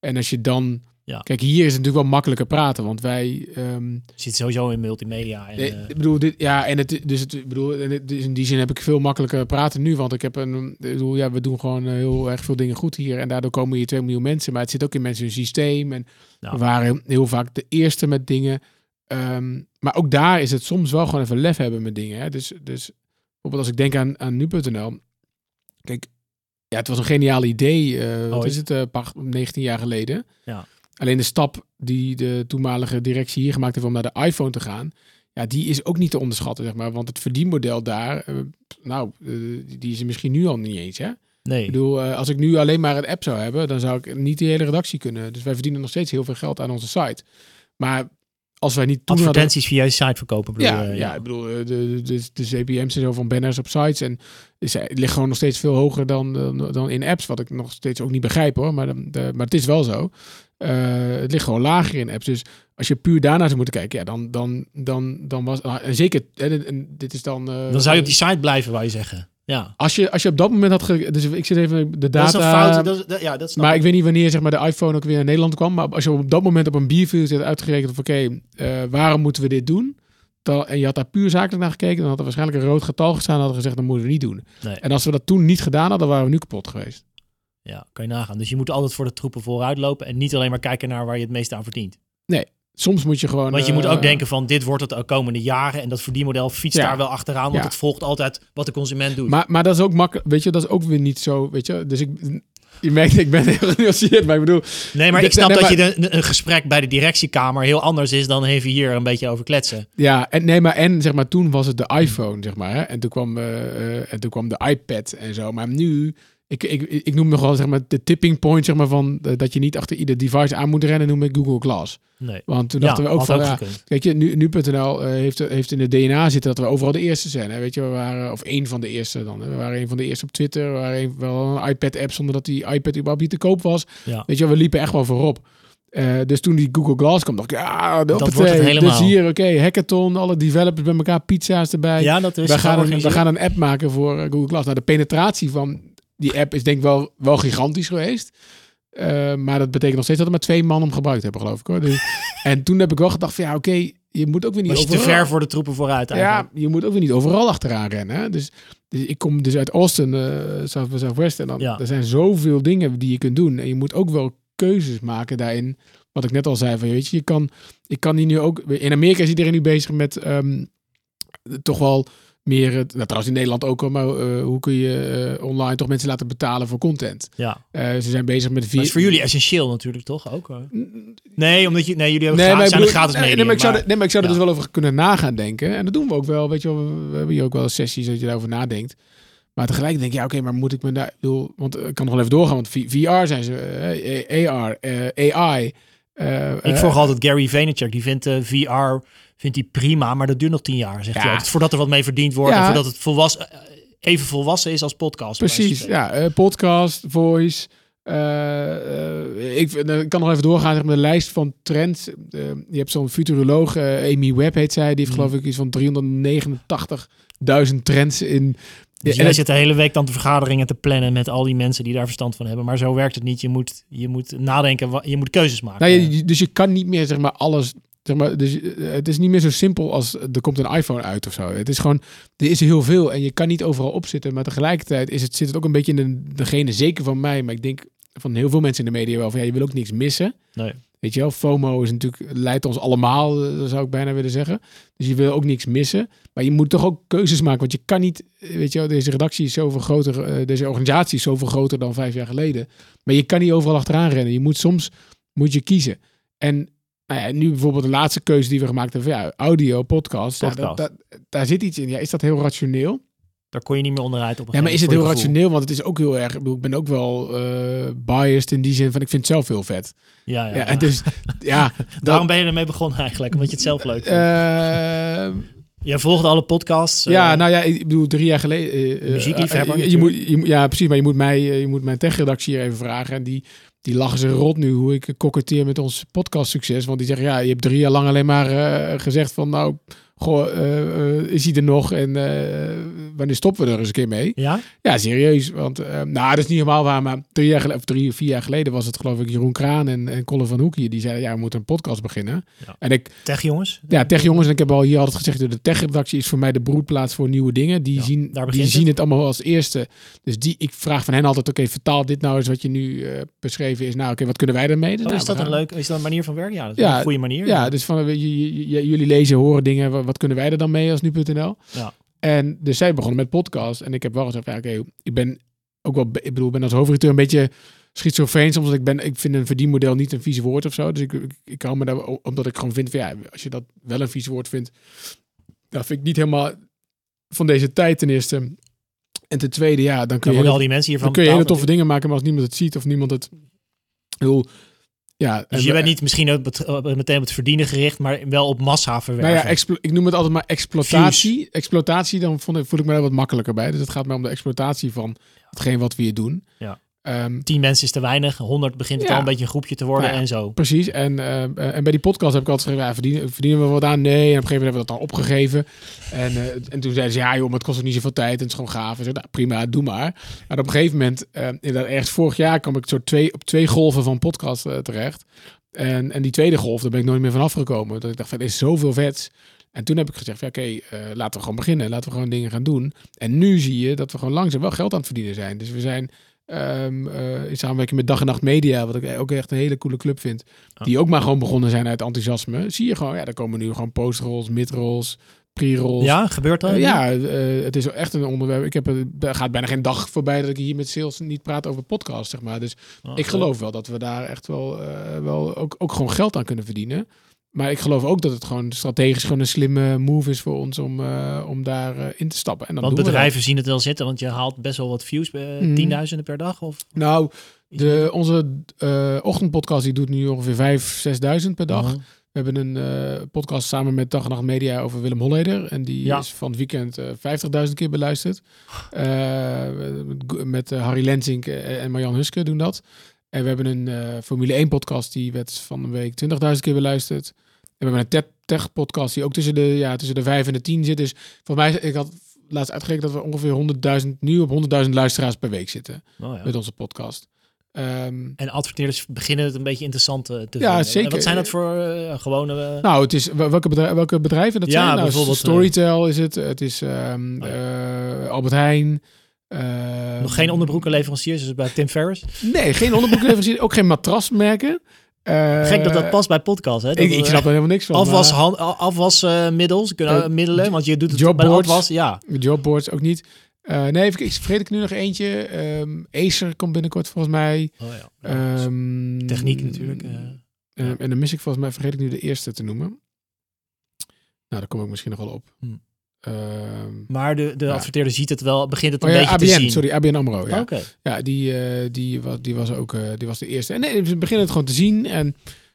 En als je dan ja. Kijk, hier is het natuurlijk wel makkelijker praten, want wij... Um, Zit sowieso in multimedia. En, nee, uh, ik bedoel, dit, ja, en het, dus het, ik bedoel, en het, dus in die zin heb ik veel makkelijker praten nu, want ik heb een, ik bedoel, ja, we doen gewoon eh, heel erg veel dingen goed hier en daardoor komen hier 2 miljoen mensen, maar het zit ook in mensen hun systeem en we waren heel vaak de eerste met dingen. Um, maar ook daar is het soms wel gewoon even lef hebben met dingen. Hè? Dus, dus bijvoorbeeld als ik denk aan, aan nu.nl, kijk, ja, het was een geniaal idee. Uh, wat is het, uh, 19 jaar geleden. Ja. Alleen de stap die de toenmalige directie hier gemaakt heeft om naar de iPhone te gaan, ja, die is ook niet te onderschatten, zeg maar. Want het verdienmodel daar, uh, nou, uh, die is er misschien nu al niet eens, hè? Nee. Ik bedoel, uh, als ik nu alleen maar een app zou hebben, dan zou ik niet die hele redactie kunnen. Dus wij verdienen nog steeds heel veel geld aan onze site. Maar als wij niet toen advertenties hadden... via je site verkopen. Bedoel, ja, ja, ik bedoel, de, de, de, de CPM's en zo van banners op sites en is, het ligt gewoon nog steeds veel hoger dan, dan, dan in apps, wat ik nog steeds ook niet begrijp hoor, maar, de, maar het is wel zo. Uh, het ligt gewoon lager in apps. Dus als je puur daarnaar zou moeten kijken, ja, dan, dan, dan, dan was. Uh, zeker, en, dit is dan. Uh, dan zou je op die site blijven, waar je zeggen. Ja. Als je, als je op dat moment had. Ge dus ik zit even de data. Dat is een fout. Dat is, ja, dat maar ik. weet niet wanneer zeg maar, de iPhone ook weer naar Nederland kwam. Maar als je op dat moment op een biervuur zit uitgerekend. Of oké, okay, waarom moeten we dit doen? Dan, en je had daar puur zakelijk naar gekeken. Dan had er waarschijnlijk een rood getal gestaan. En hadden gezegd, dat moeten we niet doen. Nee. En als we dat toen niet gedaan hadden, dan waren we nu kapot geweest. Ja, kan je nagaan. Dus je moet altijd voor de troepen vooruit lopen en niet alleen maar kijken naar waar je het meeste aan verdient. Nee, soms moet je gewoon... Want je moet ook eh, denken van dit wordt het de komende jaren en dat verdienmodel fietst daar wel achteraan, want het volgt altijd wat de consument doet. Maar, maar dat is ook makkelijk, weet je, dat is ook weer niet zo, weet je. Dus ik, je merkt, ik ben heel genuanceerd, maar ik bedoel... Nee, maar ik snap dat je de, een gesprek bij de directiekamer heel anders is dan even hier een beetje over kletsen. Ja, en nee, maar en zeg maar toen was het de iPhone, zeg maar, hè, en toen kwam, uh, en toen kwam de iPad en zo, maar nu ik, ik, ik noem nog wel zeg maar, de tipping point zeg maar, van uh, dat je niet achter ieder device aan moet rennen, noem ik Google Glass. Nee. Want toen dachten we ook van, ja, kijk je, nu, nu.nl uh, heeft, heeft in de DNA zitten dat we overal de eerste zijn. Hè? Weet je, we waren, of één van de eerste dan. Hè? We waren een van de eerste op Twitter. We waren een, wel een iPad-app zonder dat die iPad überhaupt niet te koop was. Ja. Weet je, we liepen echt wel voorop. Uh, dus toen die Google Glass kwam, dacht ik, ja, dat wordt het helemaal. Dus hier, oké, okay, hackathon, alle developers bij elkaar, pizza's erbij. Ja, dat is we gaan, een, we gaan een app maken voor Google Glass. Nou, de penetratie van die app is denk ik wel, wel gigantisch geweest. Uh, maar dat betekent nog steeds dat er maar twee man om gebruikt hebben, geloof ik. Hoor. Dus, en toen heb ik wel gedacht van ja, oké, je moet ook weer niet Was je overal... te ver voor de troepen vooruit eigenlijk. Ja, je moet ook weer niet overal achteraan rennen. Hè? Dus, dus ik kom dus uit Austin, uh, South, Southwest. En dan, ja. er zijn zoveel dingen die je kunt doen. En je moet ook wel keuzes maken daarin. Wat ik net al zei, van weet je, je kan, ik kan hier nu ook... In Amerika is iedereen nu bezig met um, toch wel meer, nou, trouwens in Nederland ook al, maar uh, hoe kun je uh, online toch mensen laten betalen voor content? Ja. Uh, ze zijn bezig met vier... Dat is voor jullie essentieel natuurlijk, toch? Ook, nee, omdat je, nee, jullie hebben nee, gratis, zijn gratis nee, nee, maar ik zou, maar, nee, maar ik zou ja. er dus wel over kunnen nagaan denken. En dat doen we ook wel, weet je wel. We hebben hier ook wel sessies dat je daarover nadenkt. Maar tegelijk denk je, ja, oké, okay, maar moet ik me daar... Bedoel, want ik kan nog wel even doorgaan, want VR zijn ze, AR, AI... ik volg altijd Gary Vaynerchuk, die vindt VR vindt hij prima, maar dat duurt nog tien jaar, zegt ja. hij altijd. Voordat er wat mee verdiend wordt ja. en voordat het volwassen, even volwassen is als podcast. Precies, ja. Uh, podcast, voice. Uh, uh, ik, ik, kan nog even doorgaan met de lijst van trends. je hebt zo'n futuroloog, Amy Webb heet zij. Die heeft mm. geloof ik iets van 389.000 trends in... Dus jij zit de hele week dan de vergaderingen te plannen met al die mensen die daar verstand van hebben. Maar zo werkt het niet. Je moet, je moet nadenken, je moet keuzes maken. Nou, je, dus je kan niet meer zeg maar alles Zeg maar, dus eh, het is niet meer zo simpel als er komt een iPhone uit of zo. Het is gewoon, er is heel veel en je kan niet overal op zitten. Maar tegelijkertijd is het, zit het ook een beetje in de, degene, zeker van mij, maar ik denk van heel veel mensen in de media wel van ja, je wil ook niks missen. Nee. Weet je wel, FOMO is natuurlijk, leidt ons allemaal, eh, dat zou ik bijna willen zeggen. Dus je wil ook niks missen. Maar je moet toch ook keuzes maken. Want je kan niet, eh, weet je wel, deze redactie is zoveel groter, eh, deze organisatie is zoveel groter dan vijf jaar geleden. Maar je kan niet overal achteraan rennen. Je moet soms, moet je kiezen. En nou ja, nu bijvoorbeeld de laatste keuze die we gemaakt hebben, van ja, audio, podcast. ja, dat- dat- daar zit iets in. Ja, is dat heel rationeel? Daar kon je niet meer onderuit op Ja, maar is het heel rationeel? Want het is ook heel erg, ik bedoel, ik ben ook wel eh, biased in die zin van, ik vind het zelf heel vet. Ja, ja, Ja, dus, ja. Daarom ben je ermee begonnen eigenlijk, omdat je het zelf leuk vindt. Eh, je volgt alle podcasts. eh, ja, nou ja, ik bedoel, drie jaar geleden... eh, eh, Muziekliefhebber eh, je, je moet, je, ja, precies, maar je moet mij, eh, je moet mijn techredactie hier even vragen. En die, die lachen ze rot nu hoe ik koketteer met ons podcast succes. Want die zeggen, ja, je hebt drie jaar lang alleen maar eh, gezegd van, nou, goh, eh, eh, is hij er nog? En eh, wanneer stoppen we er eens een keer mee? Ja? Ja, serieus. Want, nou, dat is niet helemaal waar, maar drie jaar geleden, of drie, vier jaar geleden was het geloof ik Jeroen Kraan en, en Colin van Hoekje. Die zeiden, ja, we moeten een podcast beginnen. Ja. En ik, Tech jongens. ja, tech jongens, en ik heb al hier altijd gezegd, de techredactie is voor mij de broedplaats voor nieuwe dingen. Die, Ja, zien, daar die begint zien het allemaal als eerste. Dus die, ik vraag van hen altijd, oké, vertaal dit nou eens wat je nu beschreven is. Nou, oké, wat kunnen wij ermee? Oh, Nou, is dat we een leuk, is dat een manier van werken? Ja, dat is Ja, een goede manier. Ja, dus van, jullie lezen, horen dingen, wat, kunnen wij er dan mee als nu.nl? Ja. En dus zij begonnen met podcast. En ik heb wel gezegd, ja, oké, ik ben ook wel, ik bedoel, ik ben als hoofdredacteur een beetje schizofreen soms. Ik, ben, ik vind een verdienmodel niet een vies woord of zo. Dus ik, ik, ik hou me daar, omdat ik gewoon vind van, ja, als je dat wel een vies woord vindt, dat vind ik niet helemaal van deze tijd ten eerste. En ten tweede, ja, dan kun Dan je, worden al hele, die mensen hiervan dan kun je hele toffe dingen maken, maar als niemand het ziet of niemand het... Ik bedoel, ja, Dus je bent niet misschien ook meteen op het verdienen gericht, maar wel op massa verwerven. Nou ja, ik noem het altijd maar exploitatie. Exploitatie, dan vond ik, voel ik me daar wat makkelijker bij. Dus het gaat mij om de exploitatie van hetgeen wat we hier doen. Ja. Ehm, 10 mensen is te weinig, 100 begint het Ja. al een beetje een groepje te worden Nou ja. en zo. precies. En, eh, en bij die podcast heb ik altijd gezegd, ja, verdienen, verdienen we wat aan? Nee. En op een gegeven moment hebben we dat dan opgegeven. En, eh, en toen zeiden ze, ja joh, maar het kost ook niet zoveel tijd en het is gewoon gaaf. En zo, nou, prima, doe maar. Maar op een gegeven moment, eh, inderdaad, ergens vorig jaar kwam ik twee, op twee golven van podcast terecht. En, en die tweede golf, daar ben ik nooit meer van afgekomen. Dat ik dacht, van, er is zoveel vets. En toen heb ik gezegd, ja, oké, laten we gewoon beginnen. Laten we gewoon dingen gaan doen. En nu zie je dat we gewoon langzaam wel geld aan het verdienen zijn. Dus we zijn ehm, eh, in samenwerking met Dag en Nacht Media, wat ik ook echt een hele coole club vind. Die ook maar gewoon begonnen zijn uit enthousiasme. Zie je gewoon, ja, daar komen nu gewoon postrolls, midrolls, pre-rolls. Ja, gebeurt dat? Eh, ja, eh, het is echt een onderwerp. Ik heb, er gaat bijna geen dag voorbij dat ik hier met sales niet praat over podcast, zeg maar. Dus Oh, ik geloof wel dat we daar echt wel, wel ook, ook gewoon geld aan kunnen verdienen. Maar ik geloof ook dat het gewoon strategisch gewoon een slimme move is voor ons om, eh, om daar eh, in te stappen. En dan Want doen bedrijven zien het wel zitten, want je haalt best wel wat views, eh, Mhm. tienduizenden per dag. Of. Nou, de, onze ochtendpodcast die doet nu ongeveer 5.000, 6.000 per dag. Mhm. We hebben een podcast samen met Dag en Nacht Media over Willem Holleder. En die Ja. is van het weekend eh 50.000 keer beluisterd. Met met Harry Lensink en Marjan Huske doen dat. En we hebben een Formule 1 podcast die werd van een week 20.000 keer beluisterd. We hebben een tech, tech podcast die ook tussen de, ja, tussen de 5 en de 10 zit. Dus voor mij, ik had laatst uitgerekend dat we ongeveer 100.000, nu op 100.000 luisteraars per week zitten Oh, ja. met onze podcast. Ehm, En adverteerders beginnen het een beetje interessant eh, te Ja, vinden. zeker. En wat zijn dat voor eh, gewone... eh, Nou, het is wel- welke, bedrijf, welke bedrijven dat Ja, zijn? Nou, bijvoorbeeld, Storytel is het. Het is ehm, Oh Albert Heijn. ehm, nog geen onderbroekenleveranciers, dus bij Tim Ferriss. Nee, geen onderbroekenleveranciers. ook geen matrasmerken. Eh, Gek dat dat past bij podcast, hè? Dat Ik, ik er, snap er helemaal niks van. Afwas, maar hand- afwasmiddels, kunnen Eh, middelen, want je doet het jobboards. bij afwas. Ja, Jobboards ook niet. Eh, nee, even, kijken, vergeet ik nu nog eentje. Ehm, Acer komt binnenkort volgens mij. oh, ja. Ehm, Techniek natuurlijk. eh. eh, En dan mis ik volgens mij, vergeet ik nu de eerste te noemen. Nou, daar kom ik misschien nog wel op. Hm. Ehm, Maar de, de Ja. adverteerder ziet het wel, begint het oh een ja, beetje ABN, te zien. sorry, ABN AMRO. Ja, ja die, eh, die, was, die was ook eh, die was de eerste. En nee, ze beginnen het gewoon te zien. En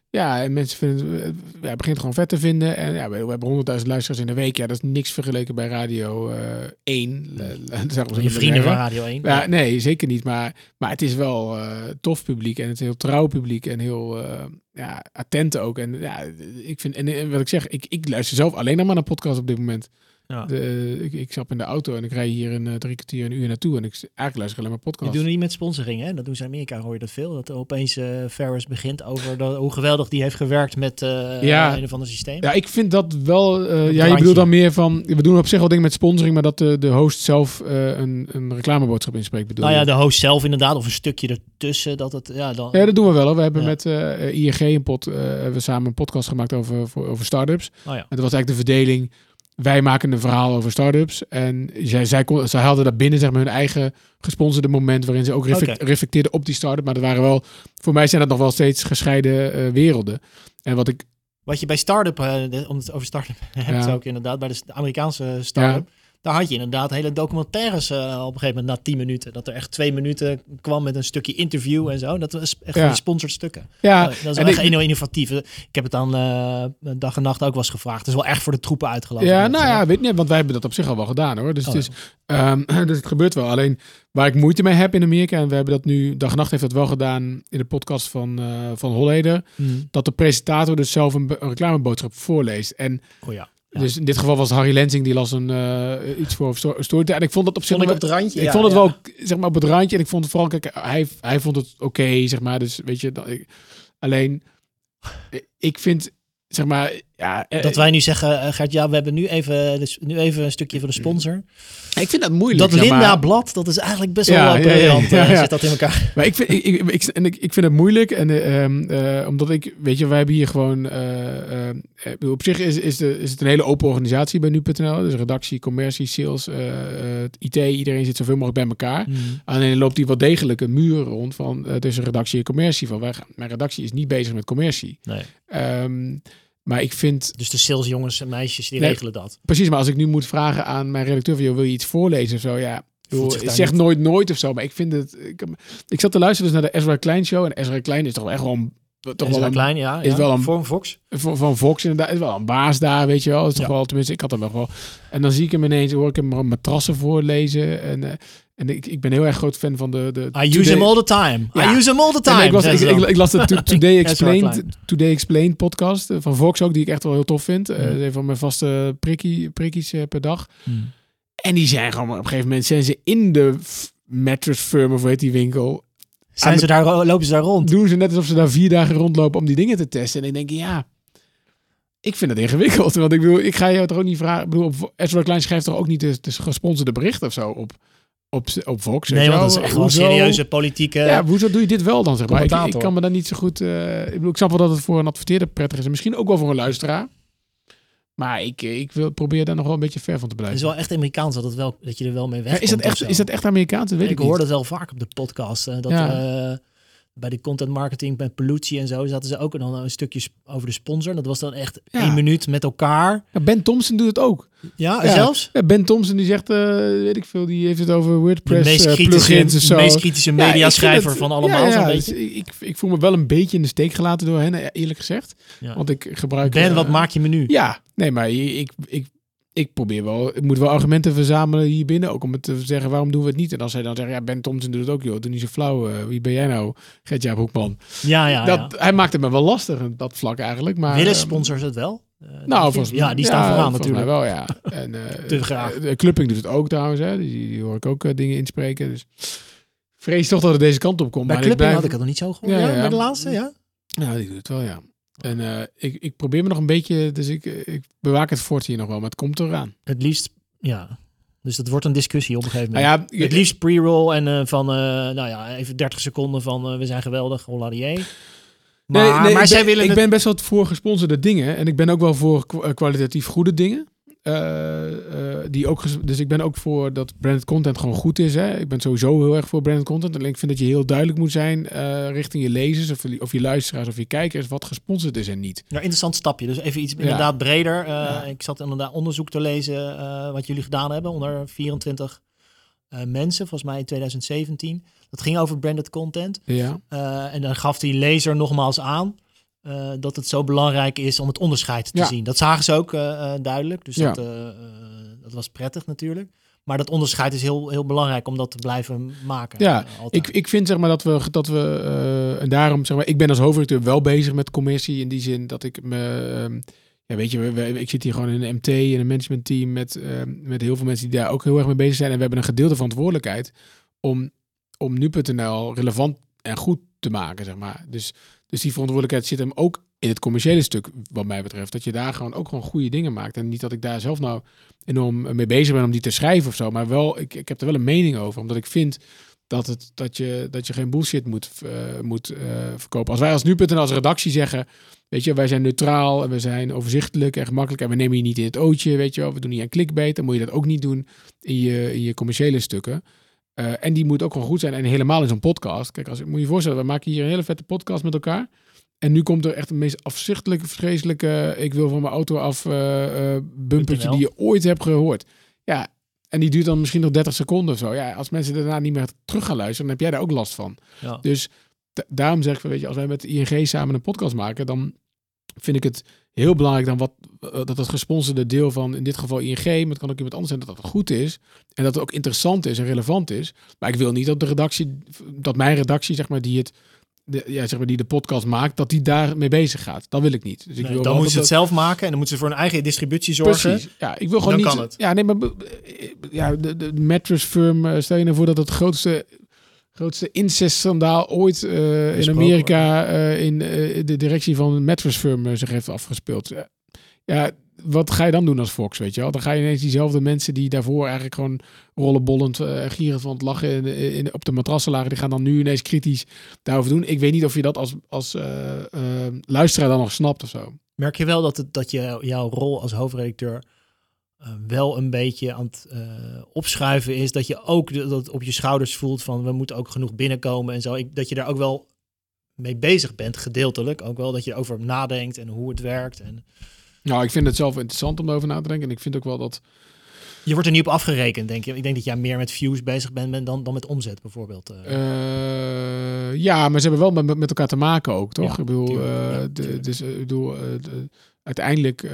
ja, en mensen vinden het, eh, ja, het begint gewoon vet te vinden. En ja, we, we hebben 100.000 luisteraars in de week. Ja, dat is niks vergeleken bij Radio eh 1. Je vrienden van Radio 1. Ja, nee, zeker niet. Maar, maar het is wel tof publiek en het is heel trouw publiek en heel ja, attent ook. En ja, ik vind, en, en wat ik zeg, ik, ik luister zelf alleen maar naar podcast op dit moment. Ja. De, ik, ik stap in de auto en ik rij hier een eh, drie kwartier, een uur naartoe. En ik eigenlijk luister alleen maar Die podcast. doen het niet met sponsoring, hè? Dat doen ze in Amerika, hoor je dat veel. Dat opeens eh Ferris begint over dat, hoe geweldig die heeft gewerkt met eh Ja. een of ander systeem. Ja, ik vind dat wel. ja, je bedoelt dan meer van. We doen op zich wel dingen met sponsoring, maar dat de, de host zelf een, een reclameboodschap inspreekt. Bedoel nou ja, de host zelf inderdaad, of een stukje ertussen. Dat het, ja, dan, Ja, dat doen we wel. Hoor. We hebben Ja. met ING een pod, hebben we samen een podcast gemaakt over, voor, over startups. oh ja. En dat was eigenlijk de verdeling. Wij maken een verhaal over startups. En zij, zij, kon, zij haalden daar binnen zeg maar, hun eigen gesponsorde moment. waarin ze ook reflect- reflecteerden op die start-up. Maar dat waren wel. Voor mij zijn dat nog wel steeds gescheiden eh, werelden. En wat ik. Wat je bij start-up, eh, om het over start-up hebt Ja. ook inderdaad, bij de Amerikaanse start-up. Daar had je inderdaad hele documentaires eh, op een gegeven moment na 10 minuten. Dat er echt twee minuten kwam met een stukje interview en zo. Dat was echt Ja. gesponsord stukken. Ja, Oh, dat is wel echt ik- heel innovatief. Ik heb het dan eh, dag en nacht ook wel eens gevraagd. Het is wel echt voor de troepen uitgelopen. Ja, nou ja, weet niet, want wij hebben dat op zich al wel gedaan hoor. Dus, Oh, het, is, ehm, dus het gebeurt wel. Alleen waar ik moeite mee heb in Amerika, en we hebben dat nu, dag en nacht heeft dat wel gedaan in de podcast van, eh van Holleder, Hmm. dat de presentator dus zelf een, een reclameboodschap voorleest. En Oh ja. Ja. dus in dit geval was Harry Lensing die las een, eh, iets voor sto- Storytel. En ik vond dat op zich Vond ik op het randje. ik ja, vond het ja. wel zeg maar op het randje en ik vond het vooral kijk hij, hij vond het oké zeg maar dus weet je dat ik, alleen ik vind zeg maar ja eh, Dat wij nu zeggen, eh, Gert, ja, we hebben nu even, dus nu even een stukje van de sponsor. ik vind dat moeilijk Dat zeg maar. Linda-blad, dat is eigenlijk best Ja, wel ja, ja, briljant. ja, eh, ja. Zit dat in elkaar? Maar ik vind, ik, ik, ik, en ik, ik vind het moeilijk. En, eh, ehm, eh, omdat ik, weet je, wij hebben hier gewoon. op zich is, is, de, is het een hele open organisatie bij nu.nl. Dus redactie, commercie, sales, IT. Iedereen zit zoveel mogelijk bij elkaar. Alleen loopt die wel degelijk een muur rond van tussen redactie en commercie. Van wij, mijn redactie is niet bezig met commercie. Nee. Ehm, maar ik vind Dus de salesjongens en meisjes, die Nee. regelen dat. precies, maar als ik nu moet vragen aan mijn redacteur van, joh, wil je iets voorlezen of zo? Ja, zeg niet- nooit nooit of zo. Maar ik vind het. Ik, ik zat te luisteren dus naar de Ezra Klein show en Ezra Klein is toch echt een, toch wel een, klein, ja. is ja. wel een- Voor een Fox. van, van Fox inderdaad is wel een baas daar, weet je wel. Is toch Ja. wel, tenminste, ik had hem wel. En dan zie ik hem ineens, hoor ik hem matrassen voorlezen en. eh, en ik, ik ben heel erg groot fan van de. de I use him all the time. Ja. I use him all the En time. ik, was, ik, las de To- Today Explained. Today Explained podcast eh, van Vox ook, die ik echt wel heel tof vind. Eh, is een van mijn vaste prikkie, prikkies per dag. Hmm. En die zijn gewoon op een gegeven moment zijn ze in de mattress firm of weet die winkel. Zijn ze daar, lopen ze daar rond? Doen ze net alsof ze daar vier dagen rondlopen om die dingen te testen. En ik denk, ja, ik vind het ingewikkeld. Want ik bedoel, ik ga je toch ook niet vragen. Ik bedoel, Ezra Klein schrijft toch ook niet de, de gesponsorde bericht of zo op, op, op Vox. Nee, want dat is echt wel serieuze politieke... Ja, hoezo doe je dit wel dan? Zeg maar? ik, kan me daar niet zo goed. eh, ik bedoel, ik snap wel dat het voor een adverteerder prettig is. En misschien ook wel voor een luisteraar. Maar ik, ik wil, probeer daar nog wel een beetje ver van te Het blijven. is wel echt Amerikaans dat, het wel, dat je er wel mee wegkomt. is, dat echt, is dat echt Amerikaans? Dat weet ik, ik hoor dat wel vaak op de podcast. eh, dat Ja. eh, bij de content marketing, bij Pelucci en zo, zaten ze ook dan een stukje over de sponsor. Dat was dan echt Ja. één minuut met elkaar. Ja, ben Thompson doet het ook. Ja, Ja. zelfs? Ja, ben Thompson die zegt, eh, weet ik veel, die heeft het over De WordPress meest eh, kritische, of zo. meest kritische mediaschrijver het- van allemaal, ja, ja, dus ik, ik voel me wel een beetje in de steek gelaten door hen, eerlijk gezegd. Want ik gebruik... Ben, eh, wat maak je me nu? Ja, nee, maar ik, ik, ik probeer wel, ik moet wel argumenten verzamelen hier binnen, ook om het te zeggen waarom doen we het niet. En als zij dan zeggen, ja, Ben Thompson doet het ook, joh, doe niet zo flauw. eh, wie ben jij nou, Gertjaap Hoekman? Ja, ja, ja. dat, Hij maakt het me wel lastig, op dat vlak eigenlijk. Maar, Willen eh, sponsors het wel? Eh, Nou, volgens ja, die staan vooraan volgens natuurlijk. wel, ja. En, eh, Te graag. De Clupping doet het ook trouwens, hè. Die, die hoor ik ook dingen inspreken. Dus vrees toch dat het deze kant op komt. Bij maar Clubbing blijf- had ik het nog niet zo gehoord. Ja, Ja, ja. bij de laatste, ja. Ja, die doet het wel, ja. En eh, ik, ik probeer me nog een beetje, dus ik, ik bewaak het fort hier nog wel, maar het komt eraan. Het liefst, ja. Dus dat wordt een discussie op een gegeven moment. Nou ja, Het liefst pre-roll en eh, van, eh, nou ja, even 30 seconden van we zijn geweldig, holladier. Maar, Nee, nee, maar ik zij ben, willen ik het... ben best wel voor gesponsorde dingen. En ik ben ook wel voor kwa- kwalitatief goede dingen. Eh, eh, die ook dus ik ben ook voor dat branded content gewoon goed is. Hè? Ik ben sowieso heel erg voor branded content. Alleen ik vind dat je heel duidelijk moet zijn eh, richting je lezers of, of je luisteraars of je kijkers wat gesponsord is en niet. Ja, interessant stapje. Dus even iets inderdaad breder. Ik zat inderdaad onderzoek te lezen wat jullie gedaan hebben onder 24 eh, mensen, volgens mij in 2017. Dat ging over branded content. Ja, en dan gaf die lezer nogmaals aan eh, dat het zo belangrijk is om het onderscheid te Ja. zien. Dat zagen ze ook eh, eh, duidelijk. Dus Ja. dat, dat was prettig natuurlijk. Maar dat onderscheid is heel, heel belangrijk om dat te blijven maken. Ja, ik, ik vind zeg maar dat we, dat we en daarom zeg maar, ik ben als hoofdredacteur wel bezig met commercie in die zin dat ik me, ehm, ja, weet je, we, we- ik zit hier gewoon in een MT, in een managementteam met, eh, met heel veel mensen die daar ook heel erg mee bezig zijn. En we hebben een gedeelde verantwoordelijkheid om, om nu.nl relevant en goed te maken, zeg maar. Dus, dus die verantwoordelijkheid zit hem ook in het commerciële stuk, wat mij betreft. Dat je daar gewoon ook gewoon goede dingen maakt. En niet dat ik daar zelf nou enorm mee bezig ben om die te schrijven of zo. Maar wel, ik, ik heb er wel een mening over. Omdat ik vind dat, het, dat, je, dat je geen bullshit moet, eh, moet eh, verkopen. Als wij als nu.nl als redactie zeggen... Weet je, wij zijn neutraal en we zijn overzichtelijk en gemakkelijk. En we nemen je niet in het ootje, weet je wel. We doen niet aan clickbait. Dan moet je dat ook niet doen in je, in je commerciële stukken. Eh, en die moet ook gewoon goed zijn. En helemaal in zo'n podcast. Kijk, als, ik moet je voorstellen, we maken hier een hele vette podcast met elkaar. En nu komt er echt de meest afzichtelijke, vreselijke... Ik wil van mijn auto af eh, eh, bumpertje die je ooit hebt gehoord. Ja, en die duurt dan misschien nog 30 seconden of zo. Ja, als mensen daarna niet meer terug gaan luisteren, dan heb jij daar ook last van. Ja. Dus da- daarom zeg ik, weet je, als wij met ING samen een podcast maken, dan vind ik het heel belangrijk dan wat, eh, dat het gesponsorde deel van, in dit geval ING, maar het kan ook iemand anders zijn, dat dat goed is. En dat het ook interessant is en relevant is. Maar ik wil niet dat de redactie, dat mijn redactie, zeg maar, die het, de, ja, zeg maar, die de podcast maakt, dat die daar mee bezig gaat. Dat wil ik niet. Dus ik Nee, wil dan moeten ze dat het zelf maken en dan moeten ze voor hun eigen distributie zorgen. Precies. Ja, ik wil gewoon Dan niet. kan het. Ja, nee, maar ja, de, de mattress firm. eh, Stel je nou voor dat het grootste, grootste incestschandaal ooit eh, in Amerika eh, in eh, de directie van een mattress firm zich heeft afgespeeld. Ja. wat ga je dan doen als Fox, weet je wel? Dan ga je ineens diezelfde mensen die daarvoor eigenlijk gewoon rollenbollend en gierend van het lachen in, in, op de matrassen lagen, die gaan dan nu ineens kritisch daarover doen. Ik weet niet of je dat als, als luisteraar dan nog snapt of zo. Merk je wel dat, het, dat je jouw rol als hoofdredacteur wel een beetje aan het eh, opschuiven is. Dat je ook de- dat op je schouders voelt van we moeten ook genoeg binnenkomen en zo. Ik, dat je daar ook wel mee bezig bent, gedeeltelijk. Ook wel dat je erover nadenkt en hoe het werkt. En Nou, ik vind het zelf interessant om erover na te denken. En ik vind ook wel dat je wordt er niet op afgerekend, denk je. Ik denk dat jij meer met views bezig bent ben- dan, dan met omzet bijvoorbeeld. eh. Eh, ja, maar ze hebben wel met, met elkaar te maken ook, toch? Ja, ik bedoel, tuurlijk. eh, Ja, de- dus, eh, ik bedoel, eh, de- uiteindelijk. eh,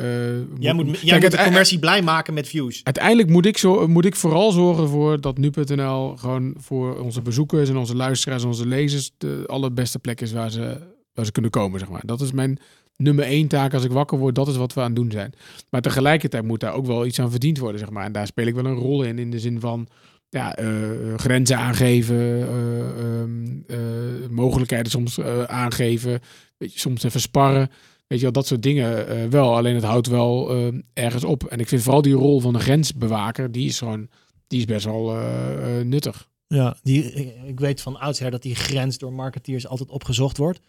jij moet, Kijk, jij moet de commercie blij maken met views. Uiteindelijk moet ik, zo, moet ik vooral zorgen voor dat nu.nl gewoon voor onze bezoekers en onze luisteraars en onze lezers de allerbeste plek is waar ze, waar ze kunnen komen, zeg maar. Dat is mijn nummer één taak als ik wakker word. Dat is wat we aan het doen zijn. Maar tegelijkertijd moet daar ook wel iets aan verdiend worden, zeg maar. En daar speel ik wel een rol in, in de zin van ja, eh, grenzen aangeven, eh, ehm, eh, mogelijkheden soms aangeven, weet je, soms even sparren. Weet je wel, dat soort dingen eh, wel. Alleen het houdt wel eh, ergens op. En ik vind vooral die rol van de grensbewaker, die is gewoon, die is best wel eh, nuttig. Ja, die, ik, weet van oudsher dat die grens door marketeers altijd opgezocht wordt.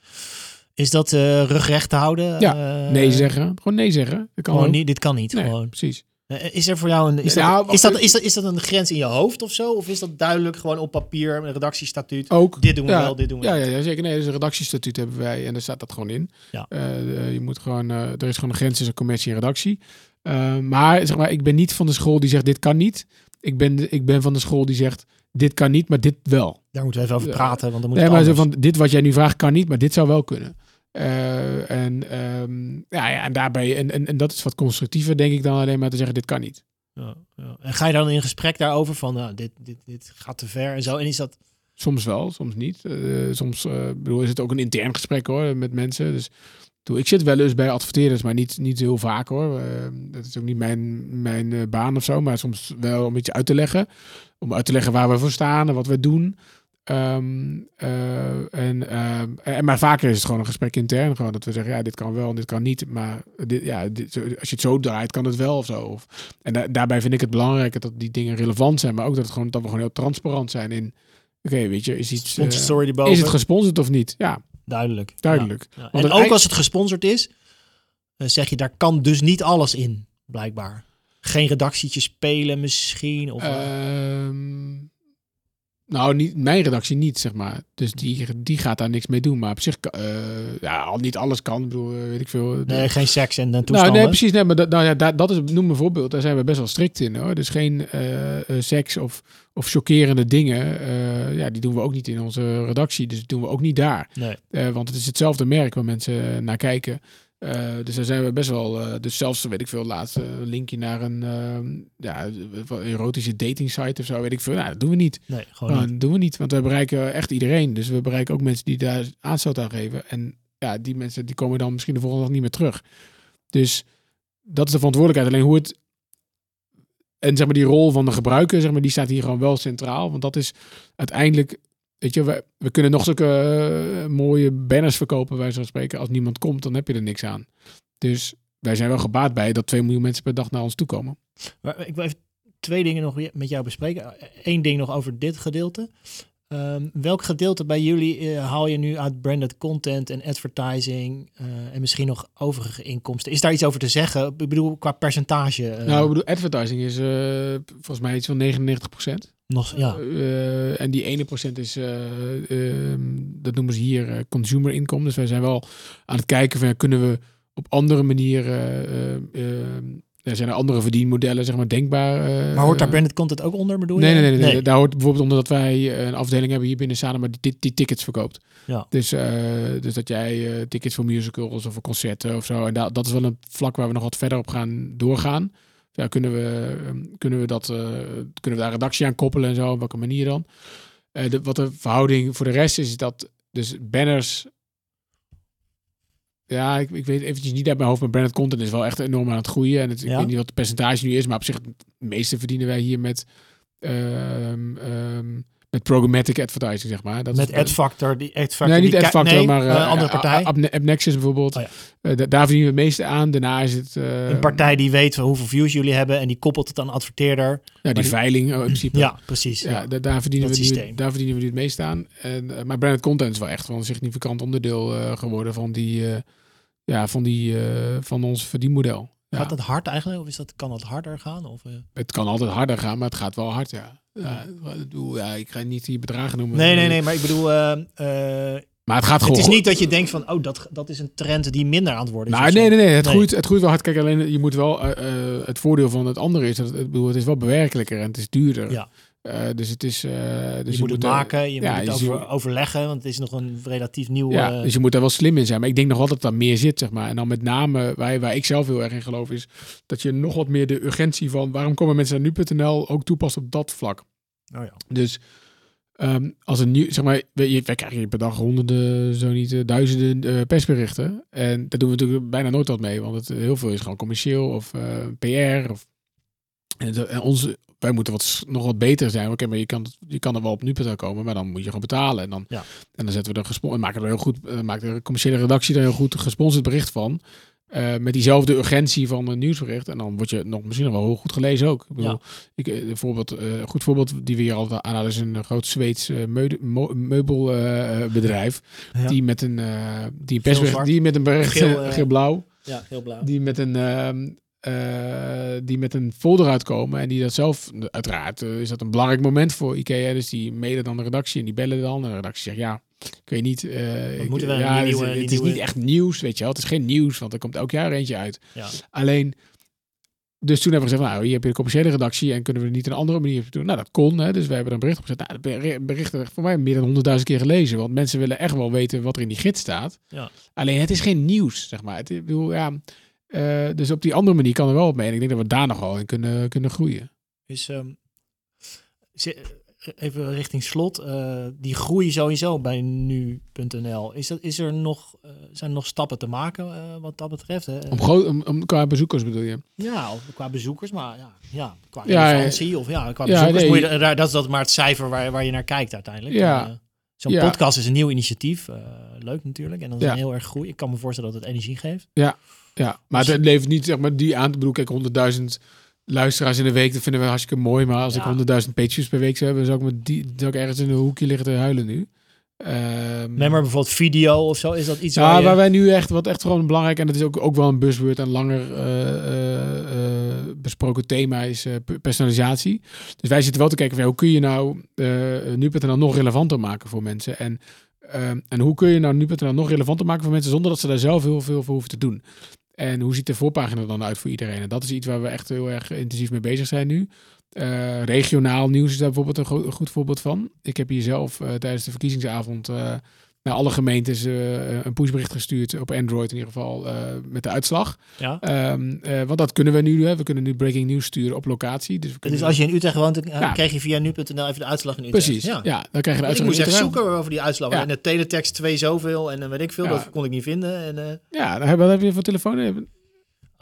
Is dat rugrecht te houden? Ja, nee zeggen. Gewoon nee zeggen. Dat kan Gewoon niet, dit kan niet. Nee, Gewoon. precies. Eh, Is er voor jou een. Is dat, Nou, is, dat, is, dat, is dat een grens in je hoofd of zo? Of is dat duidelijk gewoon op papier, een redactiestatuut? Ook. Dit doen we ja, wel, dit doen we ja, ja, ja, zeker. Nee, dus een redactiestatuut hebben wij en daar staat dat gewoon in. Ja. Eh, eh, je moet gewoon, eh, er is gewoon een grens tussen commercie en redactie. Eh, maar zeg maar, ik ben niet van de school die zegt dit kan niet. Ik ben, ik ben van de school die zegt dit kan niet, maar dit wel. Daar moeten we even over praten, want dan moet Nee, maar zo van dit wat jij nu vraagt kan niet, maar dit zou wel kunnen. Eh, en, ehm, ja, ja, en daarbij, en, en, en dat is wat constructiever, denk ik, dan alleen maar te zeggen dit kan niet. Ja, ja. En ga je dan in gesprek daarover van, nou, dit, dit, dit gaat te ver en zo? En is dat... Soms wel, soms niet. Eh, soms eh, bedoel, is het ook een intern gesprek hoor, met mensen. Dus ik zit wel eens bij adverteerders, maar niet, niet heel vaak hoor. Eh, dat is ook niet mijn, mijn baan of zo, maar soms wel om iets uit te leggen. Om uit te leggen waar we voor staan en wat we doen. Ehm, eh, en, ehm, en, maar vaker is het gewoon een gesprek intern. Gewoon dat we zeggen, ja, dit kan wel en dit kan niet. Maar dit, ja, dit, als je het zo draait, kan het wel of zo. Of, en da- daarbij vind ik het belangrijk dat die dingen relevant zijn. Maar ook dat, het gewoon, dat we gewoon heel transparant zijn in... Oké, weet je, is iets... Eh, story is het gesponsord of niet? Ja, duidelijk. duidelijk. Ja. Ja. Want En ook als het gesponsord is, eh, zeg je, daar kan dus niet alles in, blijkbaar. Geen redactietje spelen misschien. Of, eh, Ehm, nou, niet, mijn redactie niet, zeg maar. Dus die, die gaat daar niks mee doen. Maar op zich, eh, ja, al niet alles kan. Ik bedoel, eh, weet ik veel. Nee, geen seks en uh, nou, toestanden. nee, precies. Nee, maar dat, nou ja, dat is, noem een voorbeeld. Daar zijn we best wel strikt in, hoor. Dus geen eh, eh, seks of, of chockerende dingen. eh, ja, die doen we ook niet in onze redactie. Dus dat doen we ook niet daar. Nee. Eh, want het is hetzelfde merk waar mensen eh, naar kijken. Eh, dus daar zijn we best wel. eh, dus zelfs, weet ik veel, laatst eh, een linkje naar een ehm, ja, erotische dating site of zo, weet ik veel. Nou, dat doen we niet. Nee, gewoon Nou, niet. doen we niet, want we bereiken echt iedereen. Dus we bereiken ook mensen die daar aanstoot aan geven. En ja, die mensen die komen dan misschien de volgende dag niet meer terug. Dus dat is de verantwoordelijkheid. Alleen hoe het en zeg maar die rol van de gebruiker, zeg maar, die staat hier gewoon wel centraal. Want dat is uiteindelijk, weet je, we, kunnen nog zulke eh, mooie banners verkopen, wij zo spreken. Als niemand komt, dan heb je er niks aan. Dus wij zijn wel gebaat bij dat 2 miljoen mensen per dag naar ons toe komen. Maar ik wil even twee dingen nog met jou bespreken. Eén ding nog over dit gedeelte. Um, welk gedeelte bij jullie uh, haal je nu uit branded content en advertising uh, en misschien nog overige inkomsten? Is daar iets over te zeggen? Ik bedoel, qua percentage. Uh... Nou, ik bedoel, advertising is volgens mij iets van 99% Nog, ja. en die ene procent is, ehm, dat noemen ze hier consumer income. Dus wij zijn wel aan het kijken van, kunnen we op andere manieren er zijn er andere verdienmodellen, zeg maar, denkbaar. Uh, maar hoort daar branded content ook onder, bedoel nee, je? Nee, nee, nee, nee. Daar hoort bijvoorbeeld onder dat wij een afdeling hebben hier binnen Sanema die, die tickets verkoopt. Ja. Dus, uh, dus dat jij uh, tickets voor musicals of voor concerten of zo. En dat, dat is wel een vlak waar we nog wat verder op gaan doorgaan. Ja, kunnen we, kunnen we, dat, kunnen we daar redactie aan koppelen en zo? Op welke manier dan? De, wat de verhouding voor de rest is, is dat dus banners ja, ik, ik weet eventjes niet uit mijn hoofd, maar branded content is wel echt enorm aan het groeien. En het, ik weet niet wat het percentage nu is, maar op zich, het meeste verdienen wij hier met, um, um, met programmatic advertising, zeg maar. Dat met AdFactor, die AdFactor. Nee, niet AdFactor, nee, maar uh, andere partij. AppNexus bijvoorbeeld. Oh, ja. uh, daar verdienen we het meeste aan. Daarna is het... Uh, een partij die weet hoeveel views jullie hebben en die koppelt het aan adverteerder. Ja, die, die veiling in principe. Ja, precies. Ja, ja. daar, verdienen we nu, daar verdienen we nu het meeste aan. En, maar branded content is wel echt wel een significant onderdeel geworden van die ja, van, die, van ons verdienmodel. Ja. Gaat dat hard eigenlijk? Of is dat, kan dat harder gaan? Of, uh... Het kan altijd harder gaan, maar het gaat wel hard, ja. Ja, ja, ik ga niet die bedragen noemen. Nee, nee, nee, maar ik bedoel... Uh, maar het gaat gewoon... Het is niet dat je denkt van, oh, dat, dat is een trend die minder aan het worden is. Nou, nee, nee, nee. Het, nee. Groeit, het groeit wel hard. Kijk, alleen je moet wel... het voordeel van het andere is dat het, bedoel, het is wel bewerkelijker en het is duurder. Ja. Uh, dus het is. Uh, dus je, moet het maken, je ja, moet het over, overleggen, want het is nog een relatief nieuw. Ja, uh, dus je moet daar wel slim in zijn. Maar ik denk nog altijd dat daar meer zit, zeg maar. En dan met name waar, waar ik zelf heel erg in geloof, is dat je nog wat meer de urgentie van waarom komen mensen naar nu.nl ook toepast op dat vlak. Oh ja. Dus um, als een nieuw, zeg maar, wij, wij krijgen per dag honderden, zo niet duizenden persberichten. En daar doen we natuurlijk bijna nooit wat mee, want het heel veel is gewoon commercieel of PR of en, en onze, wij moeten wat, nog wat beter zijn. Oké, maar je kan, je kan er wel op nu.nl komen, maar dan moet je gewoon betalen. En dan, ja. en dan zetten we er gesponsord, maken er heel goed, uh, maakt de commerciële redactie er heel goed gesponsord bericht van. Uh, met diezelfde urgentie van een nieuwsbericht. En dan word je nog misschien nog wel heel goed gelezen ook. Ik bedoel, ja. ik, uh, bijvoorbeeld, uh, goed voorbeeld die we hier altijd aanhalen is een groot Zweeds meubelbedrijf. Ja. Die met een die een persbericht, die met een bericht geel, geel-blauw. Ja, heel blauw. Die met een ehm, die met een folder uitkomen en die dat zelf, uiteraard uh, is dat een belangrijk moment voor IKEA, dus die mailen dan de redactie en die bellen dan en de redactie zegt ja, kun je niet, uh, ik, ja, nieuwe, het, het is niet echt nieuws, weet je wel, het is geen nieuws, want er komt elk jaar eentje uit. Ja. Alleen, dus toen hebben we gezegd, nou, hier heb je de commerciële redactie en kunnen we niet een andere manier doen. Nou, dat kon, hè, dus we hebben een bericht opgezet. Nou, de berichten voor mij meer dan honderdduizend keer gelezen, want mensen willen echt wel weten wat er in die gids staat. Ja. Alleen, het is geen nieuws, zeg maar. Het, ik bedoel, ja uh, dus op die andere manier kan er wel op mee. En ik denk dat we daar nog wel in kunnen, kunnen groeien. Dus um, even richting slot. Uh, die groei sowieso bij nu.nl. Is, dat, is er nog, uh, zijn er nog stappen te maken wat dat betreft? Hè? Om, groot, om, om, qua bezoekers bedoel je? Ja, of qua bezoekers, maar ja, ja qua ja, of ja, qua ja, bezoekers. Nee, je, dat is dat maar het cijfer waar, waar je naar kijkt uiteindelijk. Ja. Zo'n ja. podcast is een nieuw initiatief. leuk natuurlijk. En dat is ja. een heel erg groei. Ik kan me voorstellen dat het energie geeft. Ja, ja, maar dus, het levert niet zeg maar, die aan. Ik bedoel, kijk, 100.000 luisteraars in de week, dat vinden we hartstikke mooi. Maar als ja. ik 100.000 pages per week zou hebben, zou ik, met die, zou ik ergens in een hoekje liggen te huilen nu. Um, nee, maar bijvoorbeeld video of zo, is dat iets ja, waar, je... waar wij nu echt, wat echt gewoon belangrijk, en dat is ook, ook wel een buzzword en langer uh, uh, uh, besproken thema, is personalisatie. Dus wij zitten wel te kijken van, hoe kun je nou nu.nl nog relevanter maken voor mensen? En, ehm, en hoe kun je nou nu.nl nog relevanter maken voor mensen zonder dat ze daar zelf heel veel voor hoeven te doen? En hoe ziet de voorpagina dan uit voor iedereen? En dat is iets waar we echt heel erg intensief mee bezig zijn nu. Uh, regionaal nieuws is daar bijvoorbeeld een, goed voorbeeld van. Ik heb hier zelf uh, tijdens de verkiezingsavond uh, naar alle gemeentes een pushbericht gestuurd, op Android in ieder geval, met de uitslag. Ja. Um, want dat kunnen we nu. Hè. We kunnen nu breaking news sturen op locatie. Dus, dus als je in Utrecht woont, ja. krijg je via nu.nl even de uitslag in Utrecht. Precies, ja. ja dan krijg je de uitslag Ik moest echt zoeken over die uitslag. En de teletext 2 zoveel en weet ik veel, dat kon ik niet vinden. En, ja, wat heb je voor telefoon?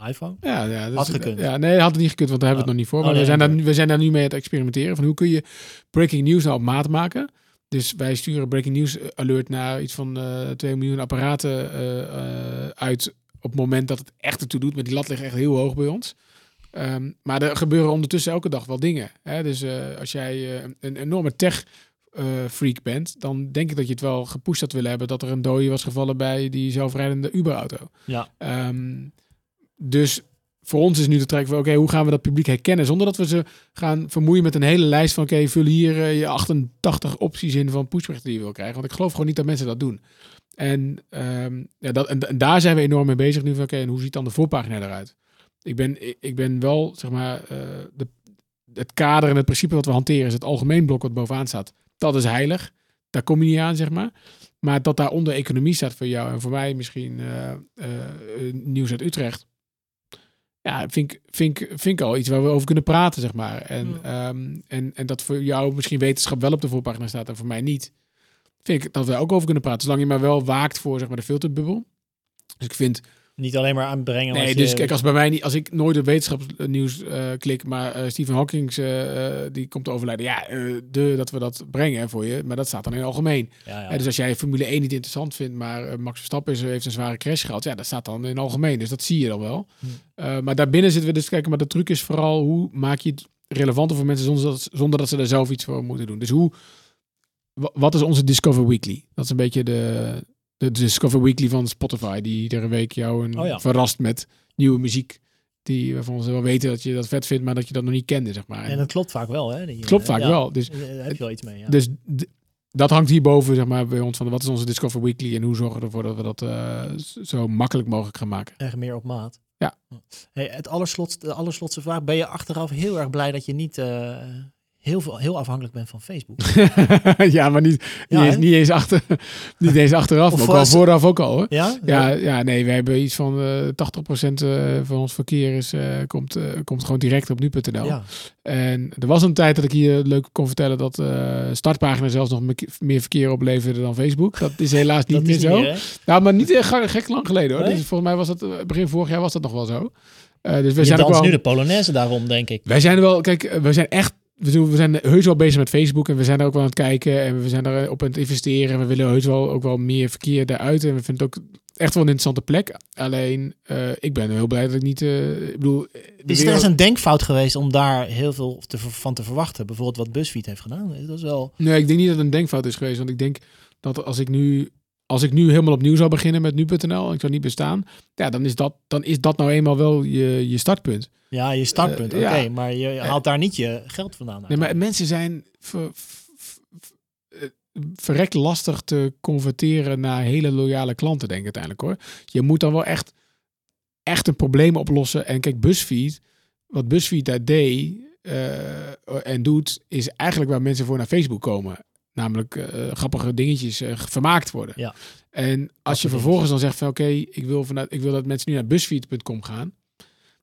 iPhone? Ja, ja dat Had gekund. Ja, nee, had het niet gekund, want daar hebben we het nog niet voor. Oh, Maar nee, we, zijn daar, oké. we zijn daar nu mee aan het experimenteren. Van hoe kun je breaking news nou op maat maken? Dus wij sturen breaking news alert naar iets van eh 2 miljoen apparaten eh, eh, uit op het moment dat het echt ertoe doet. Maar die lat ligt echt heel hoog bij ons. Ehm, maar er gebeuren ondertussen elke dag wel dingen. Hè? Dus als jij een enorme tech freak bent, dan denk ik dat je het wel gepusht had willen hebben dat er een dode was gevallen bij die zelfrijdende Uber-auto. Ja. Ehm, dus voor ons is nu de trek van, oké, hoe gaan we dat publiek herkennen? Zonder dat we ze gaan vermoeien met een hele lijst van, oké, vul hier eh, je 88 opties in van pushberichten die je wil krijgen. Want ik geloof gewoon niet dat mensen dat doen. En, ehm, ja, dat, en, daar zijn we enorm mee bezig nu van, oké, en hoe ziet dan de voorpagina eruit? Ik ben, ik, ben wel, zeg maar, eh, de, het kader en het principe wat we hanteren is het algemeen blok wat bovenaan staat. Dat is heilig. Daar kom je niet aan, zeg maar. Maar dat daaronder economie staat voor jou en voor mij misschien eh, nieuws uit Utrecht. Ja, vind ik, vind, ik, vind ik al iets waar we over kunnen praten, zeg maar. En, ehm, en, en dat voor jou misschien wetenschap wel op de voorpagina staat en voor mij niet. Vind ik dat we ook over kunnen praten. Zolang je maar wel waakt voor zeg maar, de filterbubbel. Dus ik vind Niet alleen maar aanbrengen. Nee, dus je- kijk, als bij mij niet, als ik nooit op wetenschapsnieuws eh klik, maar eh, Stephen Hawking eh, die komt te overlijden, ja, de dat we dat brengen voor je, maar dat staat dan in het algemeen. Ja, ja. Dus als jij Formule 1 niet interessant vindt, maar Max Verstappen is, heeft een zware crash gehad, ja, dat staat dan in het algemeen, dus dat zie je dan wel. Hm. Maar daarbinnen zitten we dus kijken, maar de truc is vooral hoe maak je het relevanter voor mensen zonder dat, zonder dat ze er zelf iets voor moeten doen. Dus hoe, wa- wat is onze Discover Weekly? Dat is een beetje de, de Discover Weekly van Spotify, die iedere week jou een, Oh ja. verrast met nieuwe muziek. Die, waarvan ze wel weten dat je dat vet vindt, maar dat je dat nog niet kende, zeg maar. En dat klopt vaak wel, hè? Die, klopt eh, vaak ja. wel. Dus, Eh, Daar heb je wel iets mee, ja. dus dat hangt hierboven, zeg maar, bij ons van wat is onze Discover Weekly en hoe zorgen we ervoor dat we dat eh, zo makkelijk mogelijk gaan maken. Erg meer op maat. Ja. Hey, het allerslotste, de allerslotste vraag. Ben je achteraf heel erg blij dat je niet heel, veel, heel afhankelijk bent van Facebook? ja, maar niet, niet, Ja, eens, hè? niet, eens, achter, niet eens achteraf, maar ook was- vooraf ook al hoor. Ja? Ja, ja, nee, we hebben iets van eh 80% eh, van ons verkeer is, eh, komt, komt gewoon direct op nu.nl. Ja. En er was een tijd dat ik hier leuk kon vertellen dat startpagina zelfs nog me- meer verkeer opleverde dan Facebook. Dat is helaas niet meer zo. meer, nou, maar niet gek, gek lang geleden hoor. Nee? Dus volgens mij was dat begin vorig jaar was dat nog wel zo. Dus we zijn ook wel. nu de Polonaise daarom, denk ik. Wij zijn er wel, kijk, we zijn echt, we zijn heus wel bezig met Facebook en we zijn er ook wel aan het kijken en we zijn er op aan het investeren. En we willen heus wel ook wel meer verkeer daaruit en we vinden het ook echt wel een interessante plek. Alleen, eh, ik ben heel blij dat ik niet, eh, ik bedoel... Is er eens een denkfout geweest om daar heel veel te, van te verwachten? Bijvoorbeeld wat BuzzFeed heeft gedaan. Dat is wel... Nee, ik denk niet dat het een denkfout is geweest. Want ik denk dat als ik nu, als ik nu helemaal opnieuw zou beginnen met nu.nl en ik zou niet bestaan, ja, dan is dat, dan is dat nou eenmaal wel je, je startpunt. Ja, je startpunt, Eh, oké. ja. Maar je haalt daar niet je geld vandaan. Nee, maar mensen zijn ver, ver- ver- verrekt lastig te converteren naar hele loyale klanten, denk ik uiteindelijk hoor. Je moet dan wel echt, echt een probleem oplossen. En kijk, BuzzFeed, wat BuzzFeed daar deed eh, en doet, is eigenlijk waar mensen voor naar Facebook komen. Namelijk eh, grappige dingetjes eh, vermaakt worden. Ja. En als je vervolgens dan zegt van oké, ik wil vanuit, ik wil dat mensen nu naar BuzzFeed.com gaan.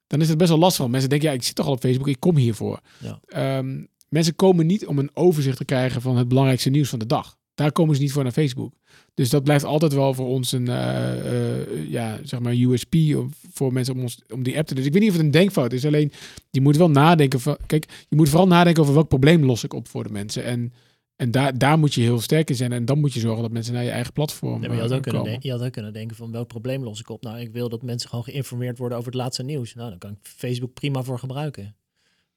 Dan is het best wel lastig. Want mensen denken, ja, ik zit toch al op Facebook, ik kom hiervoor. Ja. Ehm, mensen komen niet om een overzicht te krijgen van het belangrijkste nieuws van de dag. Daar komen ze niet voor naar Facebook. Dus dat blijft altijd wel voor ons een eh, ja, zeg maar USP voor mensen om, ons, om die app te doen. Dus ik weet niet of het een denkfout is. Alleen je moet wel nadenken. Van, kijk, je moet vooral nadenken over welk probleem los ik op voor de mensen. En, en daar, daar moet je heel sterk in zijn. En dan moet je zorgen dat mensen naar je eigen platform Nee, maar je, had eh, ook kunnen komen. denken, je had ook kunnen denken van welk probleem los ik op? Nou, ik wil dat mensen gewoon geïnformeerd worden over het laatste nieuws. Nou, dan kan ik Facebook prima voor gebruiken.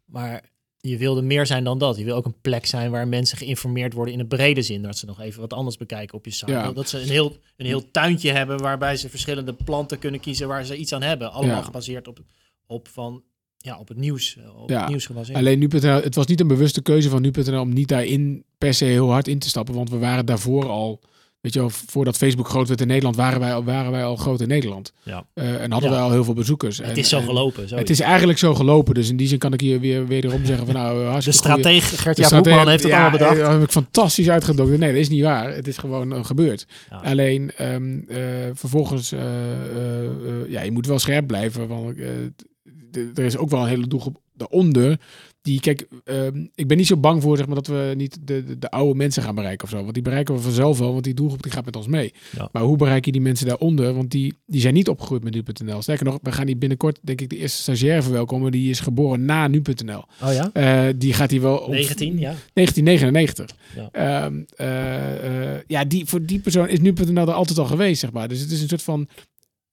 Maar je wilde meer zijn dan dat. Je wil ook een plek zijn waar mensen geïnformeerd worden in de brede zin. Dat ze nog even wat anders bekijken op je site. Ja. Dat ze een heel, een heel tuintje hebben waarbij ze verschillende planten kunnen kiezen waar ze iets aan hebben. Allemaal Ja. gebaseerd op, op, van, ja, op het nieuws. eh, Op Ja. het nieuws gebaseerd. Alleen nu.nl, het was niet een bewuste keuze van nu.nl om niet daarin per se heel hard in te stappen. Want we waren daarvoor al, weet je wel, voordat Facebook groot werd in Nederland, waren wij al, waren wij al groot in Nederland. Ja. Eh, en hadden Ja. wij al heel veel bezoekers. het En- is zo en gelopen. Zo Het is eigenlijk zo gelopen. Dus in die zin kan ik hier weer wederom zeggen van nou, eh, de hartstikke stratege de Gert-Jaap stratege- Hoekman heeft het allemaal bedacht. eh, heb ik fantastisch uitgedokterd. Nee, dat is niet waar. Het is gewoon gebeurd. Alleen ehm, eh, vervolgens, ja, je moet wel scherp blijven. Want er is ook wel een hele doelgroep daaronder die, kijk, ehm, ik ben niet zo bang voor zeg maar, dat we niet de, de, de oude mensen gaan bereiken of zo. Want die bereiken we vanzelf wel, want die doelgroep die gaat met ons mee. Ja. Maar hoe bereik je die mensen daaronder? Want die, die zijn niet opgegroeid met nu.nl. Sterker nog, we gaan die binnenkort, denk ik, de eerste stagiaire verwelkomen. Die is geboren na nu.nl. Oh ja? Eh, die gaat hij wel op 19, ja. 1999. Ja. Eh, ja, die, voor die persoon is nu.nl er altijd al geweest, zeg maar. Dus het is een soort van...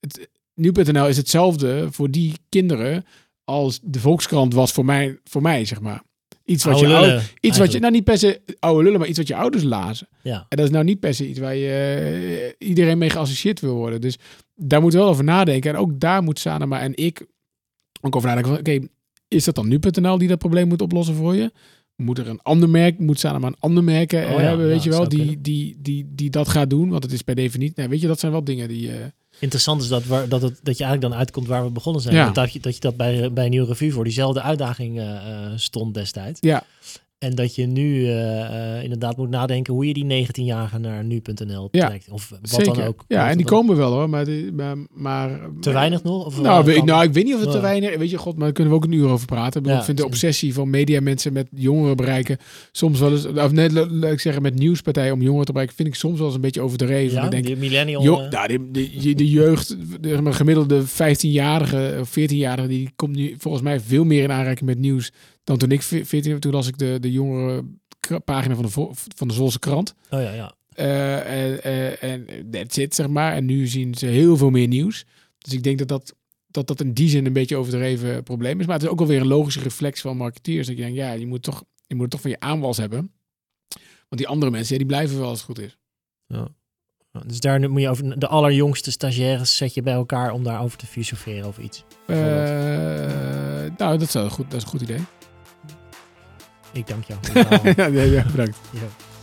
Het, nu.nl is hetzelfde voor die kinderen als de Volkskrant was voor mij, voor mij zeg maar. Iets wat, Oude je, lullen, iets wat je, nou niet per se oude lullen, maar iets wat je ouders lazen. Ja. En dat is nou niet per se iets waar je eh, iedereen mee geassocieerd wil worden. Dus daar moet wel over nadenken. En ook daar moet Sanema en ik ook over nadenken. Oké, is dat dan nu.nl die dat probleem moet oplossen voor je? Moet er een ander merk, moet Sanema een ander merk eh, Oh ja, hebben, weet ja, je wel, die, die, die, die dat gaat doen? Want het is per definitie, nee, weet je, dat zijn wel dingen die... eh, Interessant is dat, waar, dat, het, dat je eigenlijk dan uitkomt waar we begonnen zijn. Ja. Dat, je, dat je dat bij, bij een nieuwe revue voor diezelfde uitdaging eh, eh, stond destijds. ja, En dat je nu eh, eh, inderdaad moet nadenken hoe je die 19-jarigen naar nu.nl Ja, trekt. Of wat zeker. dan ook. Ja, en die komen wel hoor, maar... Die, maar, maar Te weinig nog? Of Nou, nou, ik weet niet of het te Ja. weinig Weet je, god, maar daar kunnen we ook een uur over praten. Ik, Ja, vind de obsessie van media mensen met jongeren bereiken soms wel eens... Of net, la- laat ik zeggen, met nieuwspartijen om jongeren te bereiken... vind ik soms wel eens een beetje overdreven. ja, denk, die millennial. Jo, nou, de, de, de jeugd, de, gemiddelde 15-jarige of 14-jarige, die komt nu volgens mij veel meer in aanraking met nieuws dan toen ik 14 Toen las ik de, de jongere pagina van de, van de Zwolse krant. oh ja, ja. Eh, en, eh, en that's it, zeg maar. En nu zien ze heel veel meer nieuws. Dus ik denk dat dat, dat, dat in die zin een beetje overdreven probleem is. Maar het is ook alweer een logische reflex van marketeers. Dat je denkt, ja, je moet, toch, je moet het toch van je aanwas hebben. Want die andere mensen, ja, die blijven wel als het goed is. Dus daar moet je over de allerjongste stagiaires zet je bij elkaar om daarover te filosoferen of iets. Eh, nou, dat is, wel goed, dat is een goed idee. Ik dank jou. ja, ja, bedankt. Ja.